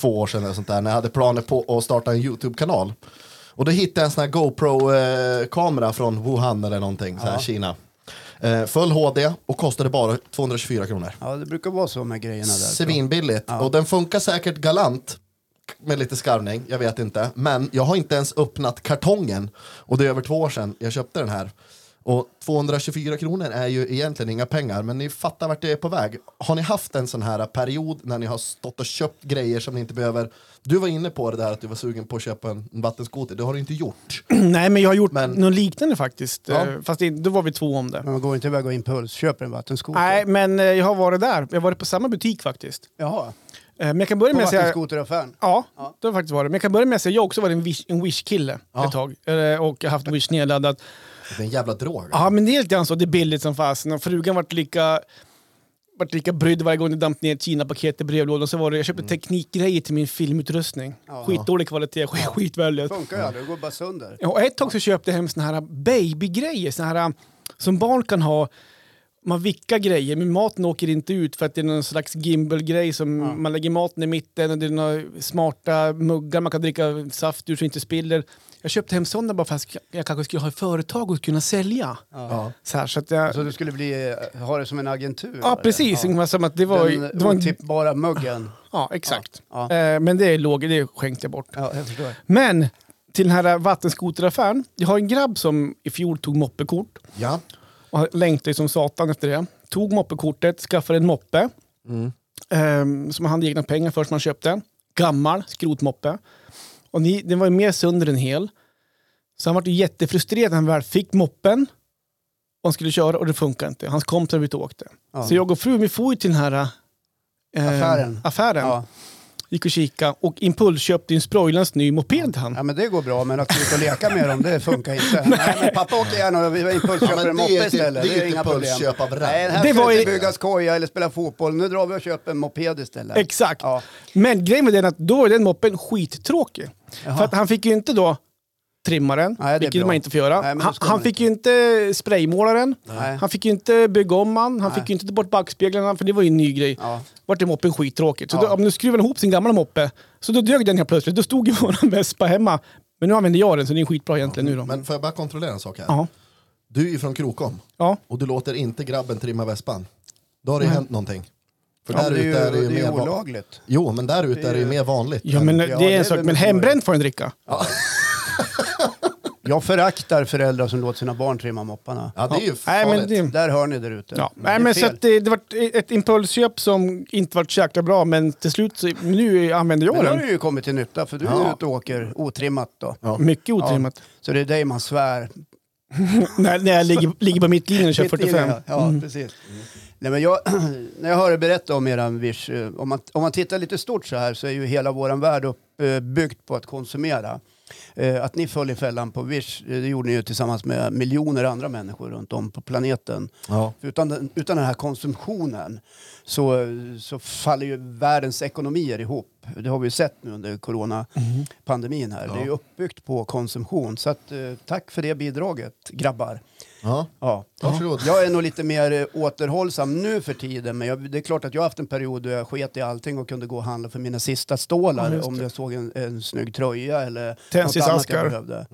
två år sedan eller sånt där, när jag hade planer på att starta en YouTube-kanal. Och då hittade jag en sån här GoPro-kamera från Wuhan eller någonting, så här, Kina. Eh, full HD och kostade bara 224 kronor. Ja, det brukar vara så med grejerna där. Svinbilligt. Och den funkar säkert galant med lite skarvning, jag vet inte. Men jag har inte ens öppnat kartongen. Och det är över två år sedan jag köpte den här. Och 224 kronor är ju egentligen inga pengar, men ni fattar vart det är på väg. Har ni haft en sån här period när ni har stått och köpt grejer som ni inte behöver? Du var inne på det där att du var sugen på att köpa en en vattenskoter, det har du inte gjort. Nej, men jag har gjort Men- något liknande faktiskt. Ja. Eh, Fast det, då var vi två om det. Men man går inte iväg och impulsköper en vattenskoter. Nej, men eh, jag har varit där. Jag har varit på samma butik faktiskt. Jaha, Eh, Men jag kan börja på med att säga... vattenskoteraffären. Ja, Ja. det har faktiskt varit. Men jag kan börja med att säga jag har också varit en Wish- en Wish-kille Ja. ett tag. Och jag har haft Wish nedladdat. Det är en jävla drog. Ja, men det är lite grann så. Det är billigt som fasen. Och frugan vart lika, vart lika brydd varje gång det damp ner Kina-paket i brevlådan. Så var det, jag köpte teknikgrejer till min filmutrustning. Ja. Skitdålig kvalitet, skit, skitvärdelöst. funkar ju aldrig, det går bara sönder. Ja, och ett tag så köpte jag hem såna här babygrejer, såna här som barn kan ha. Man vickar grejer, men maten åker inte ut för att det är någon slags gimbal-grej som man lägger maten i mitten och det är några smarta muggar man kan dricka saft ur så det inte spiller. Jag köpte hem sådana bara för att jag kanske skulle ha ett företag och kunna sälja. Ja. Så, här, så att jag, Så du skulle bli, eh, ha det som en agentur? ja, eller? precis. Ja. Som att det var, Den det var en, otippbara muggen. ja, exakt. Ja. Eh, men det låg, det skänkte jag bort. Ja, jag. Men till den här vattenskoteraffären. Jag har en grabb som i fjol tog moppekort. ja. Och längtade som satan efter det. Tog moppekortet, skaffade en moppe. ehm, som han hade egna pengar för som han köpte. Gammal skrotmoppe. Och ni, den var ju mer sönder än hel. Så han var ju jättefrustrerad när han väl fick moppen. Och han skulle köra och det funkar inte. Hans kompisar var ute och åkte. Ja. Så jag och frun vi får ju till den här eh, Affären. affären. Ja. Gick och kika och impulsköpte en sprojlans ny moped han. Ja men det går bra, men att gå ut och leka med dem, det funkar inte. Nej, men pappa åker gärna och Ja, impulsköper en det är moppe ju- istället. det är Det är inga problem. impulsköp av rang. Nej, här Det ska var inte ju- bygga skoja eller spela fotboll. Nu drar vi och köper en moped istället. Exakt. Ja. Men grejen var den att då var den moppen skittråkig. För att han fick ju inte då trimma den, Nej, vilket bra. man inte får göra. Nej, han han fick ju inte spraymåla den. Nej. Han fick ju inte bygga om. Han Nej. fick ju inte ta bort backspeglarna, för det var ju en ny grej. Ja. Vart det moppen skittråkigt. Så Ja. då, om du skruvade ihop sin gamla moppe, så då dög den helt plötsligt. Då stod ju våran Vespa hemma. Men nu använder jag den, så det är skitbra egentligen nu då. Men får jag bara kontrollera en sak här? Ja. Du är ju från Krokom Ja. och du låter inte grabben trimma vespan. Då har det ju hänt någonting. För Ja, där det är ju, ute är det ju det är mer va- olagligt. Jo, men där ute är det ju mer vanligt. Ja, men Ja, det är en sak. Men hembränt får en dricka. Jag föraktar föräldrar som låter sina barn trimma mopparna. Ja, det är ju Nej, farligt. men det, Där hör ni där ute. Ja, Det nej, men så det, det var ett impulsköp som inte var så jäkla bra, men till slut så, nu använder jag Men nu har den. det ju kommit till nytta för du är Ja. ute och åker otrimmat då. Ja. Mycket otrimmat. Så det är dig man svär. när, när jag ligger, ligger på mittlinjen och kör Mitt i 45. det, Ja, precis. Nej, men jag, när jag hör er berätta om eran Wish, eh, om man, om man tittar lite stort så här så är ju hela vår värld upp, eh, byggt på att konsumera. Eh, Att ni föll i fällan på Wish, eh, det gjorde ni ju tillsammans med miljoner andra människor runt om på planeten. Ja. Utan den, utan den här konsumtionen så, så faller ju världens ekonomier ihop. Det har vi ju sett nu under coronapandemin här. Det är ju uppbyggt på konsumtion. Så att, eh, tack för det bidraget, grabbar. Ja. Ja. Varsågod. Jag är nog lite mer eh, återhållsam nu för tiden, men jag, det är klart att jag har haft en period då jag sket i allting och kunde gå och handla för mina sista Ja, stålar just om jag såg en, en snygg tröja eller jag behövde.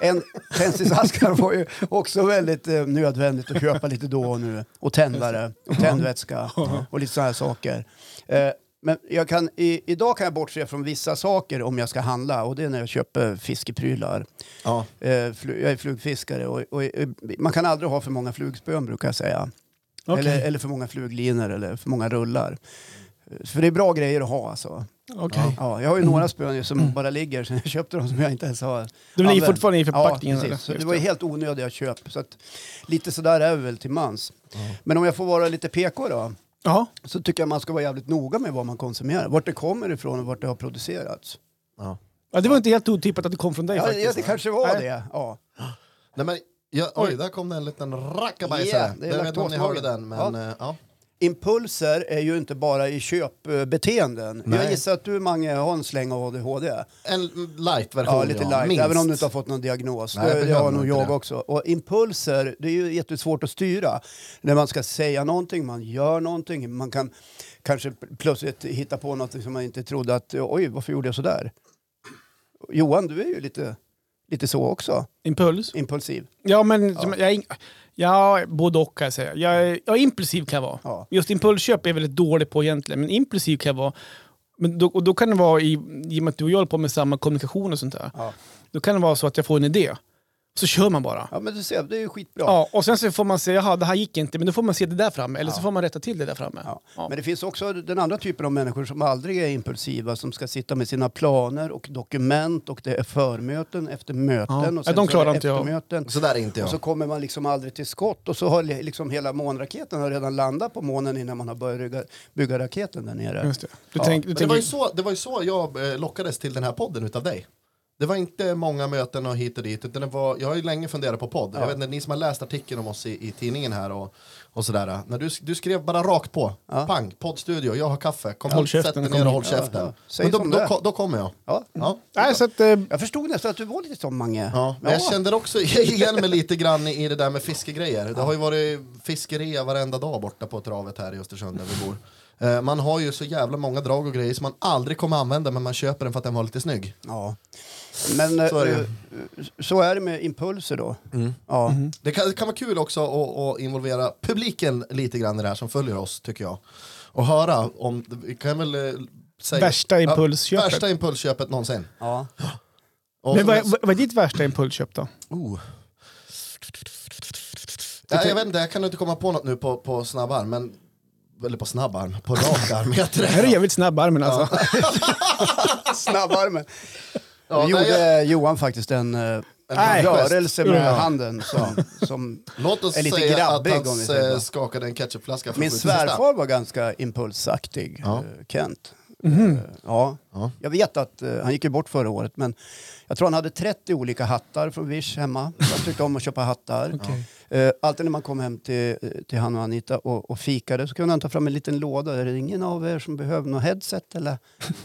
En tändsticksaskar var ju också väldigt eh, nödvändigt att köpa lite då och nu. Och tändare och tändvätska och lite sådana här saker. Eh, men jag kan, i, idag kan jag bortse från vissa saker om jag ska handla och det är när jag köper fiskeprylar. Ja. Eh, flu, jag är flugfiskare och, och, eh, man kan aldrig ha för många flugspön brukar jag säga. Okej. Eller, eller för många fluglinor eller för många rullar. Eh, För det är bra grejer att ha alltså. Okej. Ja, jag har ju några spön som bara ligger sen jag köpte dem som jag inte ens har De ligger fortfarande i förpackningen. Ja, precis. Det var ju helt onödiga köp. Så att, lite sådär är vi väl till mans. Men om jag får vara lite PK då. Ja. Så tycker jag man ska vara jävligt noga med vad man konsumerar. Vart det kommer ifrån och vart det har producerats. Ja. ja, det var inte helt otippat att det kom från dig Ja, faktiskt. ja, det kanske var Nej. det. Ja. Nej, men, ja, oj, där kom det en liten rackabajsare. Är jag vet inte om ni hörde den, men Ja. ja. ja. Impulser är ju inte bara i köpbeteenden. Jag Nej. gissar att du Mange har en släng av ADHD. En light-version, Ja, lite light. minst. Även om du inte har fått någon diagnos. Nej, jag det, har nog jag det. också. Och impulser, det är ju jättesvårt att styra. När man ska säga någonting, man gör någonting. Man kan kanske plötsligt hitta på något som man inte trodde att, oj, varför gjorde jag sådär? Johan, du är ju lite, lite så också. Impuls? Impulsiv. Ja, men som, jag, är ing- ja, både och kan jag säga. Jag, ja, impulsiv kan jag vara. Ja. Just impulsköp är jag väldigt dålig på egentligen, men impulsiv kan jag vara. Men då, och då kan det vara, i, i och med att du och jag håller på med samma kommunikation och sånt där, Ja. då kan det vara så att jag får en idé. Så kör man bara. ja, men du ser, det är ju skitbra. Ja, och sen så får man säga, jaha det här gick inte, men då får man se det där framme. Eller så får man rätta till det där framme. Ja. Ja. Men det finns också den andra typen av människor som aldrig är impulsiva, som ska sitta med sina planer och dokument och det är förmöten efter möten Ja. och Ja, sen de så är klarar inte jag. Så där är inte Och jag. så kommer man liksom aldrig till skott och så har li- liksom hela månraketen har redan landat på månen innan man har börjat bygga, bygga raketen där nere. Just det. Du Ja. tänk, du Men det, var ju så, det var ju så jag eh, lockades till den här podden utav dig. Det var inte många möten och hit och dit. Utan det var, jag har ju länge funderat på podd. Jag vet inte, ni som har läst artikeln om oss i, i tidningen här och, och sådär. När du, du skrev bara rakt på. Ja. Pang, poddstudio, jag har kaffe. Kom Håll håll sätt käften, dig ner och håll Ja, käften. ja. Men då, då, ko- då kommer jag. Ja. Ja. nej, så att, eh, Jag förstod nästan att du var lite som Mange. Ja, men jag kände också igen mig lite grann i det där med fiskegrejer. Det har ju varit fiskerea varenda dag borta på travet här i Östersund där vi bor. Eh, Man har ju så jävla många drag och grejer som man aldrig kommer använda men man köper den för att den var lite snygg. Ja. Men Så är det eh, så är det med impulser då. Ja. Det kan, det kan vara kul också att, att involvera publiken lite grann i det här som följer oss tycker jag. Och höra om, vi kan väl eh, säga... Värsta impulsköpet. Ja, värsta impulsköpet någonsin. Ja. Och men vad, vad är ditt värsta impulsköp då? Oh. Nej, jag vet inte, jag kan inte komma på något nu på, på snabbarm, men eller på snabbarm, på rak arm heter Det här är det. jävligt snabb armen alltså. Snabbarmen. Ja, Nu gjorde jag- Johan faktiskt en, eh, Nej. rörelse med Ja. handen som, som Låt oss är lite säga grabbig, att han skakade en ketchupflaska Min svärfar var ganska impulsaktig, Ja. eh, Kent. Eh, ja. Ja. Jag vet att han gick ju bort förra året, men jag tror han hade 30 olika hattar från Wish hemma. Jag tyckte om att köpa hattar. Okej. Eh, alltid när man kom hem till, till han och Anita och, och fikade så kunde han ta fram en liten låda. Är det ingen av er som behöver något headset? Eller?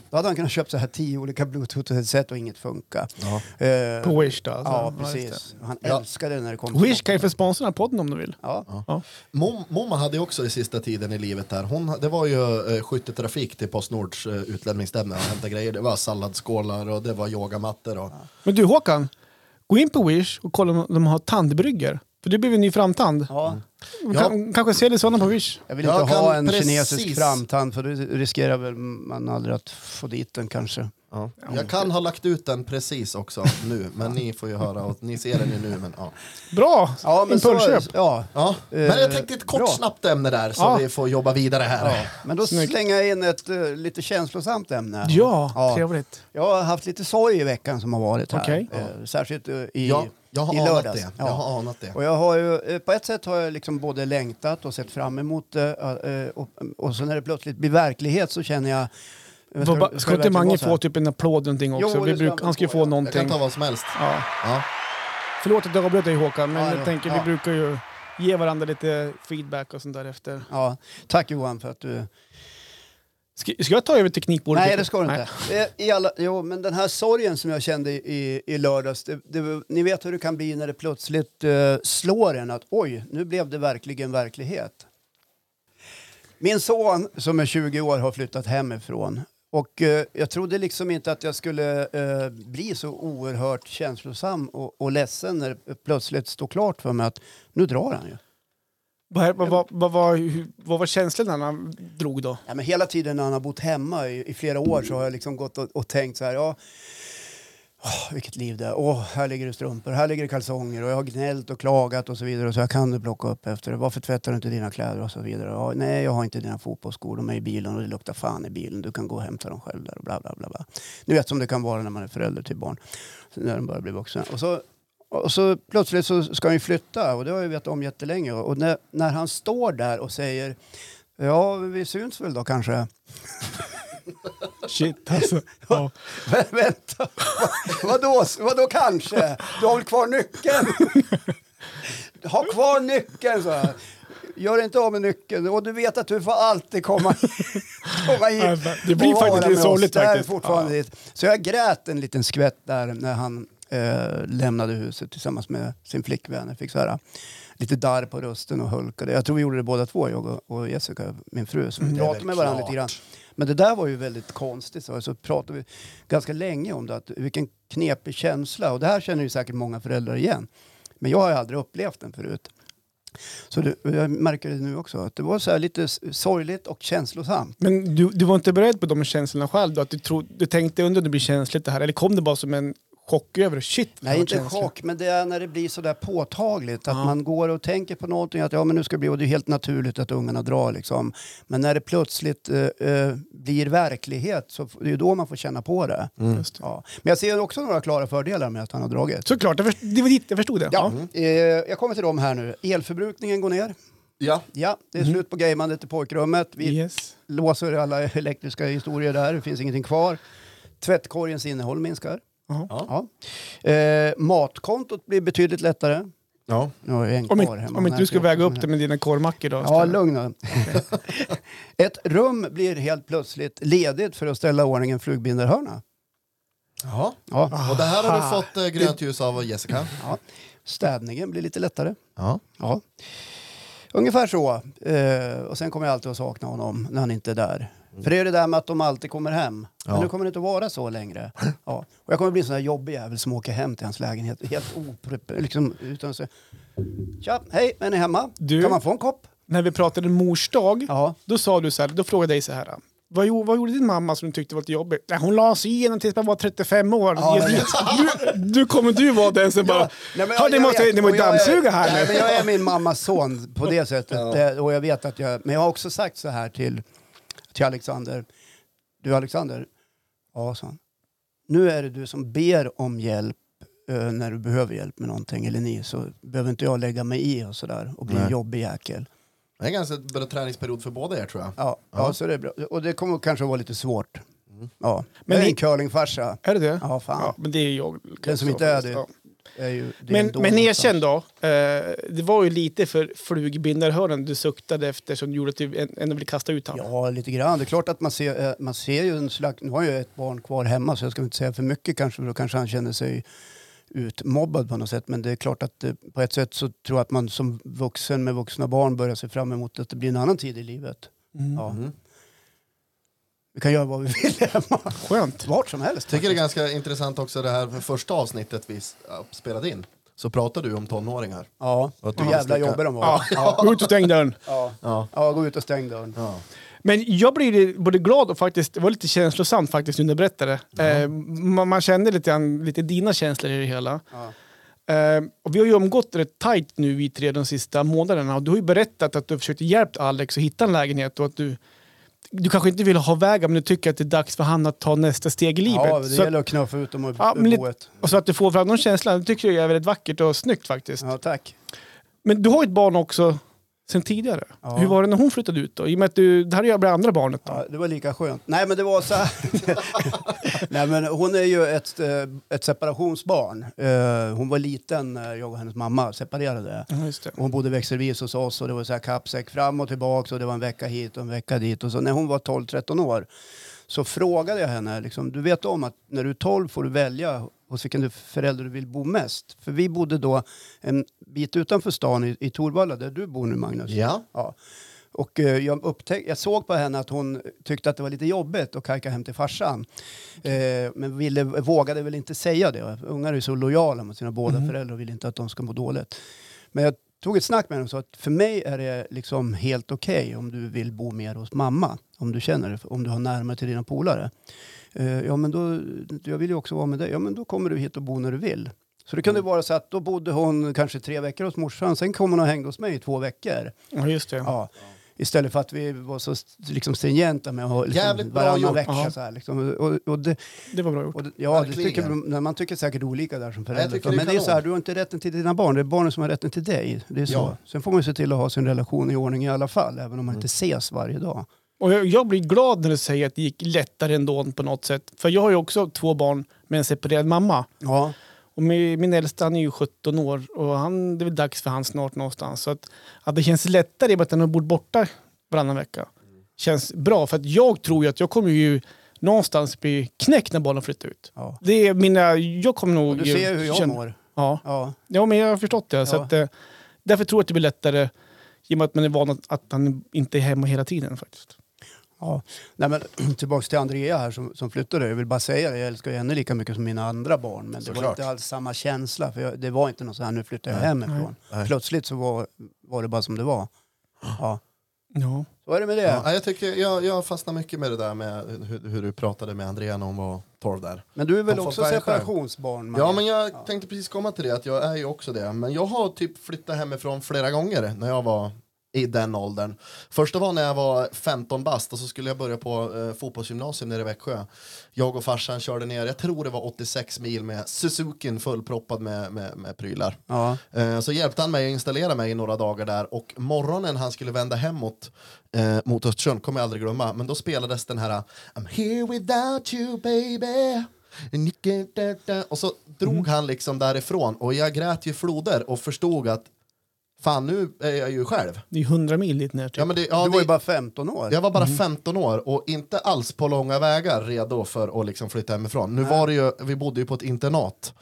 Då hade han kunnat köpa så här tio olika bluetooth-headset och inget funkar. Ja. Eh, På Wish då? alltså. Ja, precis. Han Ja. älskade det när det kom det. Wish kan ju få sponsra podden om du vill. Ja. Mom, Momma hade ju också i sista tiden i livet där. Hon, det var ju eh, skyttetrafik till Postnords eh, utlämningsställe och hämta grejer. Det var salladsskålar och det var yogamattor. Och, Men du Håkan, gå in på Wish och kolla om de har tandbrygger. För det blev en ny framtand. Ja. Kan, kanske ser det sådana på Wish. Jag vill Jag inte kan ha en precis- kinesisk framtand för då riskerar väl man aldrig att få dit den kanske. Ja. Jag kan ha lagt ut den precis också nu, men ni får ju höra och ni ser den ju nu. Men, ja. Bra! Ja, men så, Impulsköp. ja, Ja. Men jag tänkte ett kort bra. snabbt ämne där så Ja. vi får jobba vidare här. ja. Men då Snyggt. slänger jag in ett eh, lite känslosamt ämne. Ja, Ja. trevligt. Jag har haft lite sorg i veckan som har varit här. Okej. Eh, särskilt eh, i, Ja, jag har i anat lördags. det. Ja. Jag har anat det. Och jag har ju, eh, på ett sätt har jag liksom både längtat och sett fram emot det. eh, Och, och så när det plötsligt blir verkliget så känner jag... jag ba- det Ska inte Mange få typ en applåd eller någonting Jo, också? ska bruk, han ska ju få, ja. Jag någonting. kan ta vad som helst. Ja. Ja. Förlåt att jag avbröt dig Håkan, men Ja, jag ja. tänker Ja. vi brukar ju ge varandra lite feedback och sånt där efter. Ja, tack Johan för att du... Ska, ska jag ta över teknikbordet? Nej, det ska du inte. I alla, jo, men den här sorgen som jag kände i, i lördags, det, det, ni vet hur det kan bli när det plötsligt eh, slår en att oj, nu blev det verkligen verklighet. Min son som är 20 år har flyttat hemifrån och eh, jag trodde liksom inte att jag skulle eh, bli så oerhört känslosam och, och ledsen när det plötsligt står klart för mig att nu drar han ju. Vad, vad, vad, vad, var- hur- vad var känslan när han drog då? Ja, men hela tiden när han har bott hemma i, i flera år så har jag liksom gått och, och tänkt så här, ja, Oh, vilket liv det är. Oh, här ligger det strumpor, här ligger det kalsonger och jag har gnällt och klagat och så vidare. Och så här kan du plocka upp efter det. Varför tvättar du inte dina kläder och så vidare. Oh, nej, jag har inte dina fotbollsskor, de är i bilen och det luktar fan i bilen. Du kan gå och hämta dem själv där och bla bla bla. bla. Ni vet som det kan vara när man är förälder till barn, när de börjar bli vuxna. Och så, och så plötsligt så ska han ju flytta och det har jag vetat om jättelänge. Och när, när han står där och säger Ja, vi syns väl då kanske. Shit alltså. Ja. Men vänta, vad, vadå, vadå kanske? Du har väl kvar nyckeln? Ha kvar nyckeln, så jag. Gör inte av med nyckeln och du vet att du får alltid komma, komma hit. Ja, det blir faktiskt lite sorgligt faktiskt. fortfarande dit. Så jag grät en liten skvätt där när han eh, lämnade huset tillsammans med sin flickvän. Jag fick så här, lite darr på rösten och hulkade. Jag tror vi gjorde det båda två, jag och- Jessica, min fru. Så vi Mm, pratade med varandra klart. lite grann. Men det där var ju väldigt konstigt. Så, så pratade vi ganska länge om det. Att, vilken knepig känsla. Och det här känner ju säkert många föräldrar igen. Men jag har ju aldrig upplevt den förut. Så det, jag märker det nu också. Att det var så här lite sorgligt och känslosamt. Men du, du var inte beredd på de känslorna själv då? Att du, tro, du tänkte under det blir känsligt det här? Eller kom det bara som en chock över det? Shit, Nej, inte känsligt. chock, men det är när det blir så där påtagligt. Att Ja. man går och tänker på någonting, att ja men nu ska det bli, och det är helt naturligt att ungarna drar liksom. Men när det plötsligt eh, eh, blir verklighet så det är då man får känna på det. Just det. Ja. Men jag ser också några klara fördelar med att han har dragit. Såklart, jag, först, det var dit jag förstod det. Ja, eh, jag kommer till dem här nu. Elförbrukningen går ner. Ja. Ja, det är slut på gameandet i pojkrummet. Vi Yes. låser alla elektriska historier där, det finns ingenting kvar. Tvättkorgens innehåll minskar. Jaha. Ja. Eh, matkontot blir betydligt lättare. Ja. Nu har jag en Om, kvar inte, hemma. om inte du ska väga upp det med dina korvmackor då? Ja, istället. lugn nu. Ett rum blir helt plötsligt ledigt för att ställa i ordning en flugbinderhörna. Jaha. Ja. Och det här har du fått eh, grönt ljus av Jessica. Ja. Städningen blir lite lättare. Ja. Ja. Ungefär så. Eh, och sen kommer jag alltid att sakna honom när han inte är där. För det är det där med att de alltid kommer hem. Men Ja. nu kommer det inte att vara så längre. Ja. Och jag kommer bli en sån där jobbig jävel som åker hem till hans lägenhet helt oprepp... Liksom, utan säga Tja, hej, är ni hemma? Du- Kan man få en kopp? När vi pratade mors dag, Ja. då sa du så här, då frågade jag dig så här. Vad, vad gjorde din mamma som du tyckte var lite jobbigt? Nej, hon la sig igenom tills man var 35 år. Ja, Ja, jag du, du kommer du vara den som bara... Nej, men Hör, ni jag måste, vet, ni måste jag är- dammsuga här nej, nu. men Jag är min mammas son på det sättet. Det- Och jag vet att jag, men jag har också sagt så här till, till Alexander. Du Alexander, ja sa han. Nu är det du som ber om hjälp eh, när du behöver hjälp med någonting, eller ni, så behöver inte jag lägga mig i och sådär och bli Nej. en jobbig jäkel. Det är en ganska bra träningsperiod för båda er tror jag. Ja, ja. så det är bra. Och det kommer kanske vara lite svårt. Ja. Men jag är en curlingfarsa. Är det det? Ja, fan. Ja, men det är jag. Den som inte är det, Ja. Är ju, det är Men, men erkänn då, eh, det var ju lite för flugbindarhörnan du suktade efter som gjorde att du än- ändå ville kasta ut honom. Ja, lite grann. Det är klart att man ser, eh, man ser ju en slags... Nu har jag ju ett barn kvar hemma så jag ska inte säga för mycket kanske för då kanske han känner sig utmobbad på något sätt. Men det är klart att eh, på ett sätt så tror jag att man som vuxen med vuxna barn börjar se fram emot att det blir en annan tid i livet. Mm. Ja. Vi kan göra vad vi vill hemma. Skönt. Vart som helst. Tycker det är ganska intressant också det här första avsnittet vi ja, spelade in. Så pratade du om tonåringar. Ja, Och att du hur jävla jobbiga de var. Ja, gå ut och stäng dörren. Ja. Ja. ja, gå ut och stäng dörren. Ja. Men jag blir både glad och faktiskt, det var lite känslosamt faktiskt när du berättade. Eh, man, man kände lite, grann- lite dina känslor i det hela. Ja. Eh, och vi har ju umgått rätt tajt nu vi tre de sista månaderna och du har ju berättat att du har försökt hjälpa Alex att hitta en lägenhet och att du, du kanske inte vill ha vägen men du tycker att det är dags för han att ta nästa steg i livet. Ja, det så, gäller att knuffa ut dem ur Ja, boet. och så att du får fram någon känsla, det tycker jag är väldigt vackert och snyggt faktiskt. Ja, tack. Men du har ju ett barn också sen tidigare. Ja. Hur var det när hon flyttade ut då? I och med att du, det här är ju det andra barnet då. Ja, det var lika skönt. Nej, men det var så här. Nej, men hon är ju ett, eh, ett separationsbarn. Eh, Hon var liten när jag och hennes mamma separerade. Ja, just det. Hon bodde växelvis hos oss och det var så här kappsäck fram och tillbaka och det var en vecka hit och en vecka dit. Och så när hon var 12-13 år så frågade jag henne, liksom, du vet om att när du är 12 får du välja hos vilken förälder du vill bo mest. För vi bodde då en bit utanför stan i, i Torvalla där du bor nu Magnus. Ja. Ja. Och eh, jag, upptäck, jag såg på henne att hon tyckte att det var lite jobbigt att kajka hem till farsan. Eh, men ville, vågade väl inte säga det. Ungar är så lojala mot sina båda föräldrar och vill inte att de ska må dåligt. Men jag tog ett snack med henne och sa att för mig är det liksom helt okej om du vill bo mer hos mamma. Om du känner det, om du har närmare till dina polare. Eh, ja men då, jag vill ju också vara med dig. Ja men då kommer du hit och bo när du vill. Så det kunde vara så att då bodde hon kanske tre veckor hos morsan, sen kom hon och hängde hos mig i två veckor. Ja, just det. Ja. Istället för att vi var så liksom, stringenta med att ha liksom, Jävligt varannan vecka. Ja. Så här, liksom. och, och det, Det var bra gjort. och ja, det tycker, man tycker säkert olika där som jag förälder. det Men det är så här, du har inte rätten till dina barn, det är barnen som har rätten till dig. Det är så. Ja. Sen får man ju se till att ha sin relation i ordning i alla fall, även om man Mm. inte ses varje dag. Och jag, jag blir glad när du säger att det gick lättare ändå på något sätt. För jag har ju också två barn med en separerad mamma. Ja, Och min, min äldsta han är ju 17 år och han, det är väl dags för han snart någonstans. Så att, att det känns lättare i och med att han har bott borta varannan vecka. Känns bra för att jag tror ju att jag kommer ju någonstans bli knäckt när barnen flyttar ut. ja. Det är mina, jag kommer nog... Och du ser ju hur jag känna- mår. Ja. Ja. ja, men jag har förstått det. Så Ja. att, eh, därför tror jag att det blir lättare i och med att man är van att, att han inte är hemma hela tiden faktiskt. Ja. Nej, men, tillbaks till Andrea här som, som flyttade. Jag vill bara säga det, jag älskar henne lika mycket som mina andra barn. Men det var Såklart. inte alls samma känsla. För jag, det var inte något så här, nu flyttar jag hemifrån. Nej. Plötsligt så var, var det bara som det var. Ja. Ja. Så är det med det. Ja, jag, tycker, jag, jag fastnar mycket med det där med hur, hur du pratade med Andrea när hon var 12 där. Men du är väl också separationsbarn? Ja, men jag tänkte precis komma till det, att jag är ju också det. Men jag har typ flyttat hemifrån flera gånger när jag var i den åldern. Första var när jag var 15 bast och så skulle jag börja på eh, fotbollsgymnasium nere i Växjö. Jag och farsan körde ner, jag tror det var 86 mil med Suzukin fullproppad med, med, med prylar. Ja. Eh, Så hjälpte han mig att installera mig i några dagar där och morgonen han skulle vända hemåt eh, mot Östersund, kommer jag aldrig glömma, men då spelades den här I'm here without you baby och så drog han liksom därifrån och jag grät ju floder och förstod att fan nu är jag ju själv. Det är 100 mil dit ner. Typ. Ja, men det, ja, du var ju det, bara 15 år. jag var bara 15 år och inte alls på långa vägar redo för att liksom flytta hemifrån. Nu var det ju, vi bodde ju på ett internat,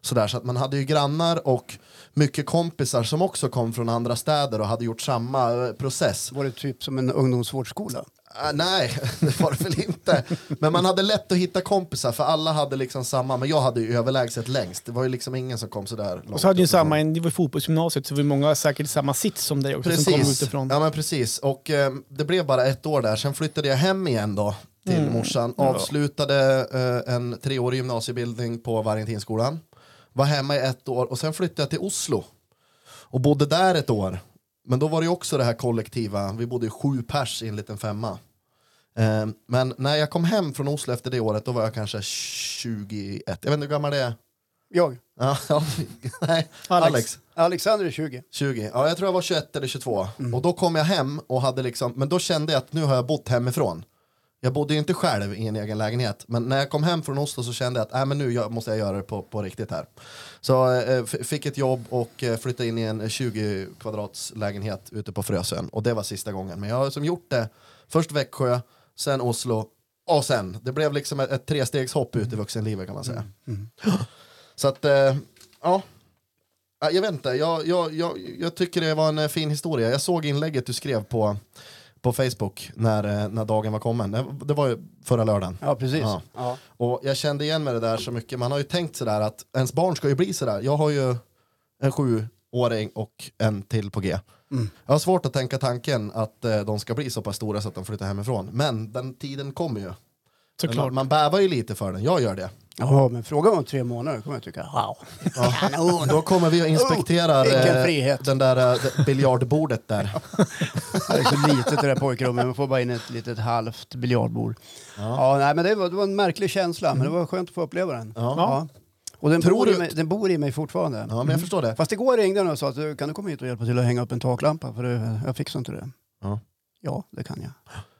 sådär, så att man hade ju grannar och mycket kompisar som också kom från andra städer och hade gjort samma eh, process. Var det typ som en ungdomsvårdsskola? Ah, nej, det var det väl inte. Men man hade lätt att hitta kompisar för alla hade liksom samma, men jag hade ju överlägset längst. Det var ju liksom ingen som kom sådär långt Och så hade uppifrån. samma, det var fotbollsgymnasiet så var många säkert i samma sits som dig också som kom Precis, utifrån. ja men precis. Och eh, det blev bara ett år där, sen flyttade jag hem igen då till Mm. morsan. Avslutade eh, en treårig gymnasiebildning på Vargentinsskolan. Var hemma i ett år och sen flyttade jag till Oslo. Och bodde där ett år. Men då var det också det här kollektiva, vi bodde ju sju pers i en liten femma. Eh, men när jag kom hem från Oslo efter det året, då var jag kanske 21. Jag vet inte hur gammal det är. Jag. Ja, ja, nej, Alex. Alex. Alexander är 20. 20. Ja, jag tror jag var 21 eller 22. Mm. Och då kom jag hem och hade liksom, men då kände jag att nu har jag bott hemifrån. Jag bodde ju inte själv i en egen lägenhet, men när jag kom hem från Oslo så kände jag att äh, men nu måste jag göra det på, på riktigt här. Så eh, fick ett jobb och eh, flyttade in i en 20 kvadrats lägenhet ute på Frösön. Och det var sista gången. Men jag har som gjort det, först Växjö, sen Oslo och sen. Det blev liksom ett, ett trestegshopp ut i vuxenlivet kan man säga. Så att, eh, ja. Ja, Jag vet inte, jag, jag, jag, jag tycker det var en eh, fin historia. Jag såg inlägget du skrev på, på Facebook när, eh, när dagen var kommen. Det, var ju förra lördagen. Ja, precis. Ja. Ja. Och jag kände igen med det där så mycket. Man har ju tänkt sådär att ens barn ska ju bli sådär. Jag har ju en sjuåring och en till på G. Jag har svårt att tänka tanken att eh, de ska bli så pass stora så att de flyttar hemifrån. Men den tiden kommer ju. Såklart. Man, man bävar ju lite för den, jag gör det. Ja, men fråga om tre månader kommer jag tycka, wow. Kanon. Då kommer vi och inspekterar Oh, vilken eh, den där eh, det- biljardbordet där. Det är så litet det där pojkrummet, man får bara in ett litet halvt biljardbord. Ja. nej, men det var, det var en märklig känsla, men det var skönt att få uppleva den. Ja. Och den Tror bor, du- i mig, den bor i mig fortfarande. Ja, men jag förstår det. Fast igår ringde han och sa att "Du, kan du komma hit och hjälpa till att hänga upp en taklampa? För det, jag fixar inte det. Ja. Ja, det kan jag.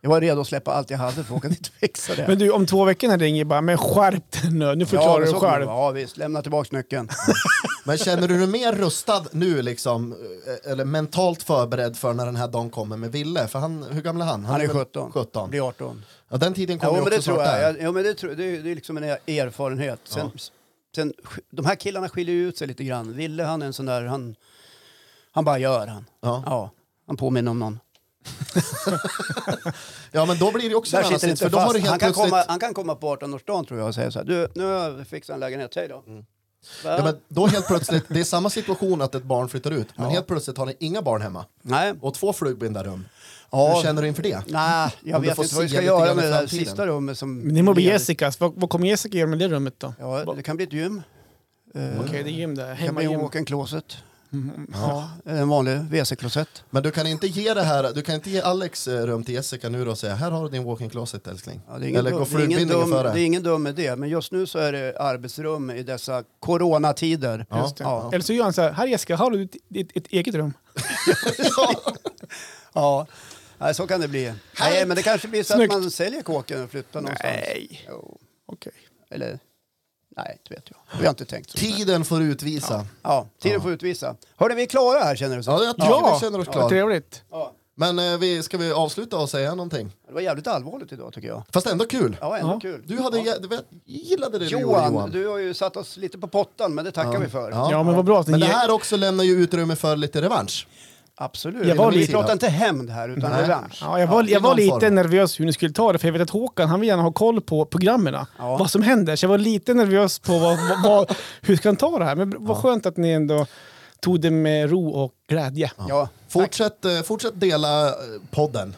Jag var redo att släppa allt jag hade för att åka dit och fixa det. Men du, om två veckor när det ringer bara, men skärp dig nu. Nu förklarar ja, du själv. Ja, visst. Lämna tillbaka nyckeln. Men känner du dig mer rustad nu liksom, eh, eller mentalt förberedd för när den här dagen kommer med Ville? För han, hur gammal är han? Han är väl 17. 17. Blir 18. Ja, den tiden kommer Ja, också det tror snart jag. där. Ja, men det, tror, det, är- det är liksom en erfarenhet. Sen, sen, de här killarna skiljer ut sig lite grann. Ville han är en sån där, han, han bara gör han. Ja. Ja, han påminner om någon. Ja, men då blir det också en annan sits, för då har du helt Han kan, plötsligt... komma, han kan komma på 18-årsdagen tror jag och säga så här, du, nu har jag fixat en lägenhet, hej då. Mm. Ja, men då helt plötsligt, det är samma situation att ett barn flyttar ut, men Ja. helt plötsligt har ni inga barn hemma. Nej, Och två flugbinda rum. Ja. Hur känner du inför det? nej, jag vet inte vad vi ska göra med det där sista rummet som... Men det må bli. Jessicas. Vad, vad kommer Jessica göra med det rummet då? Ja, det kan bli ett gym. Eh, Okej, det är gym där. Det kan bli en walk-in closet. Ja, en vanlig WC-klosett. Men du kan inte ge det här, du kan inte ge Alex eh, rum till Jessica nu då och säga här har du din walk-in closet älskling. Ja, det är Eller går det, är dum, före? det är ingen dum idé, men just nu så är det arbetsrum i dessa coronatider. Ja. Just det. Ja. Eller så gör han så här, här Jessica, har du ett, ett, ett eget rum? Ja, Nej, så kan det bli. Nej, men det kanske blir så Snyggt. att man säljer kåken och flyttar någonstans. Nej. Okej. eller, nej, det vet jag. Vi har inte tänkt så. Tiden får utvisa. Ja, tiden får utvisa. Hörde vi är klara här känner du? Så? Ja, jag tycker Ja, vi känner oss ja, klara. trevligt. Ja. Men eh, vi, ska vi avsluta och säga någonting? Det var jävligt allvarligt idag tycker jag. Fast ändå kul. Ja, ändå Ja. kul. Du hade ja. du vet, gillade det Johan, Johan. du har ju satt oss lite på pottan, men det tackar vi för. Ja. Ja, men vad bra att ni Men det här också lämnar ju utrymme för lite revansch. Absolut. Jag var vi pratar inte hämnd här, utan Nej. revansch. Ja, jag var, i jag var lite form. nervös hur ni skulle ta det, för jag vet att Håkan han vill gärna ha koll på programmen. Ja. Vad som händer. Så jag var lite nervös på vad, vad, vad, hur ska han ta det här. Men vad skönt att ni ändå tog det med ro och glädje. Ja, Fortsätt, eh, fortsätt dela eh, podden.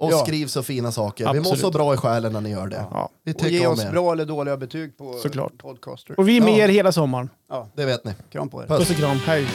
Och Ja. skriv så fina saker. Vi mår Absolut. så bra i själen när ni gör det. Ja. Vi och ge oss er. bra eller dåliga betyg på Såklart. podcaster. Och vi är med Ja. er hela sommaren. Ja, Det vet ni. kram på er. Puss. Puss och kram. Hej.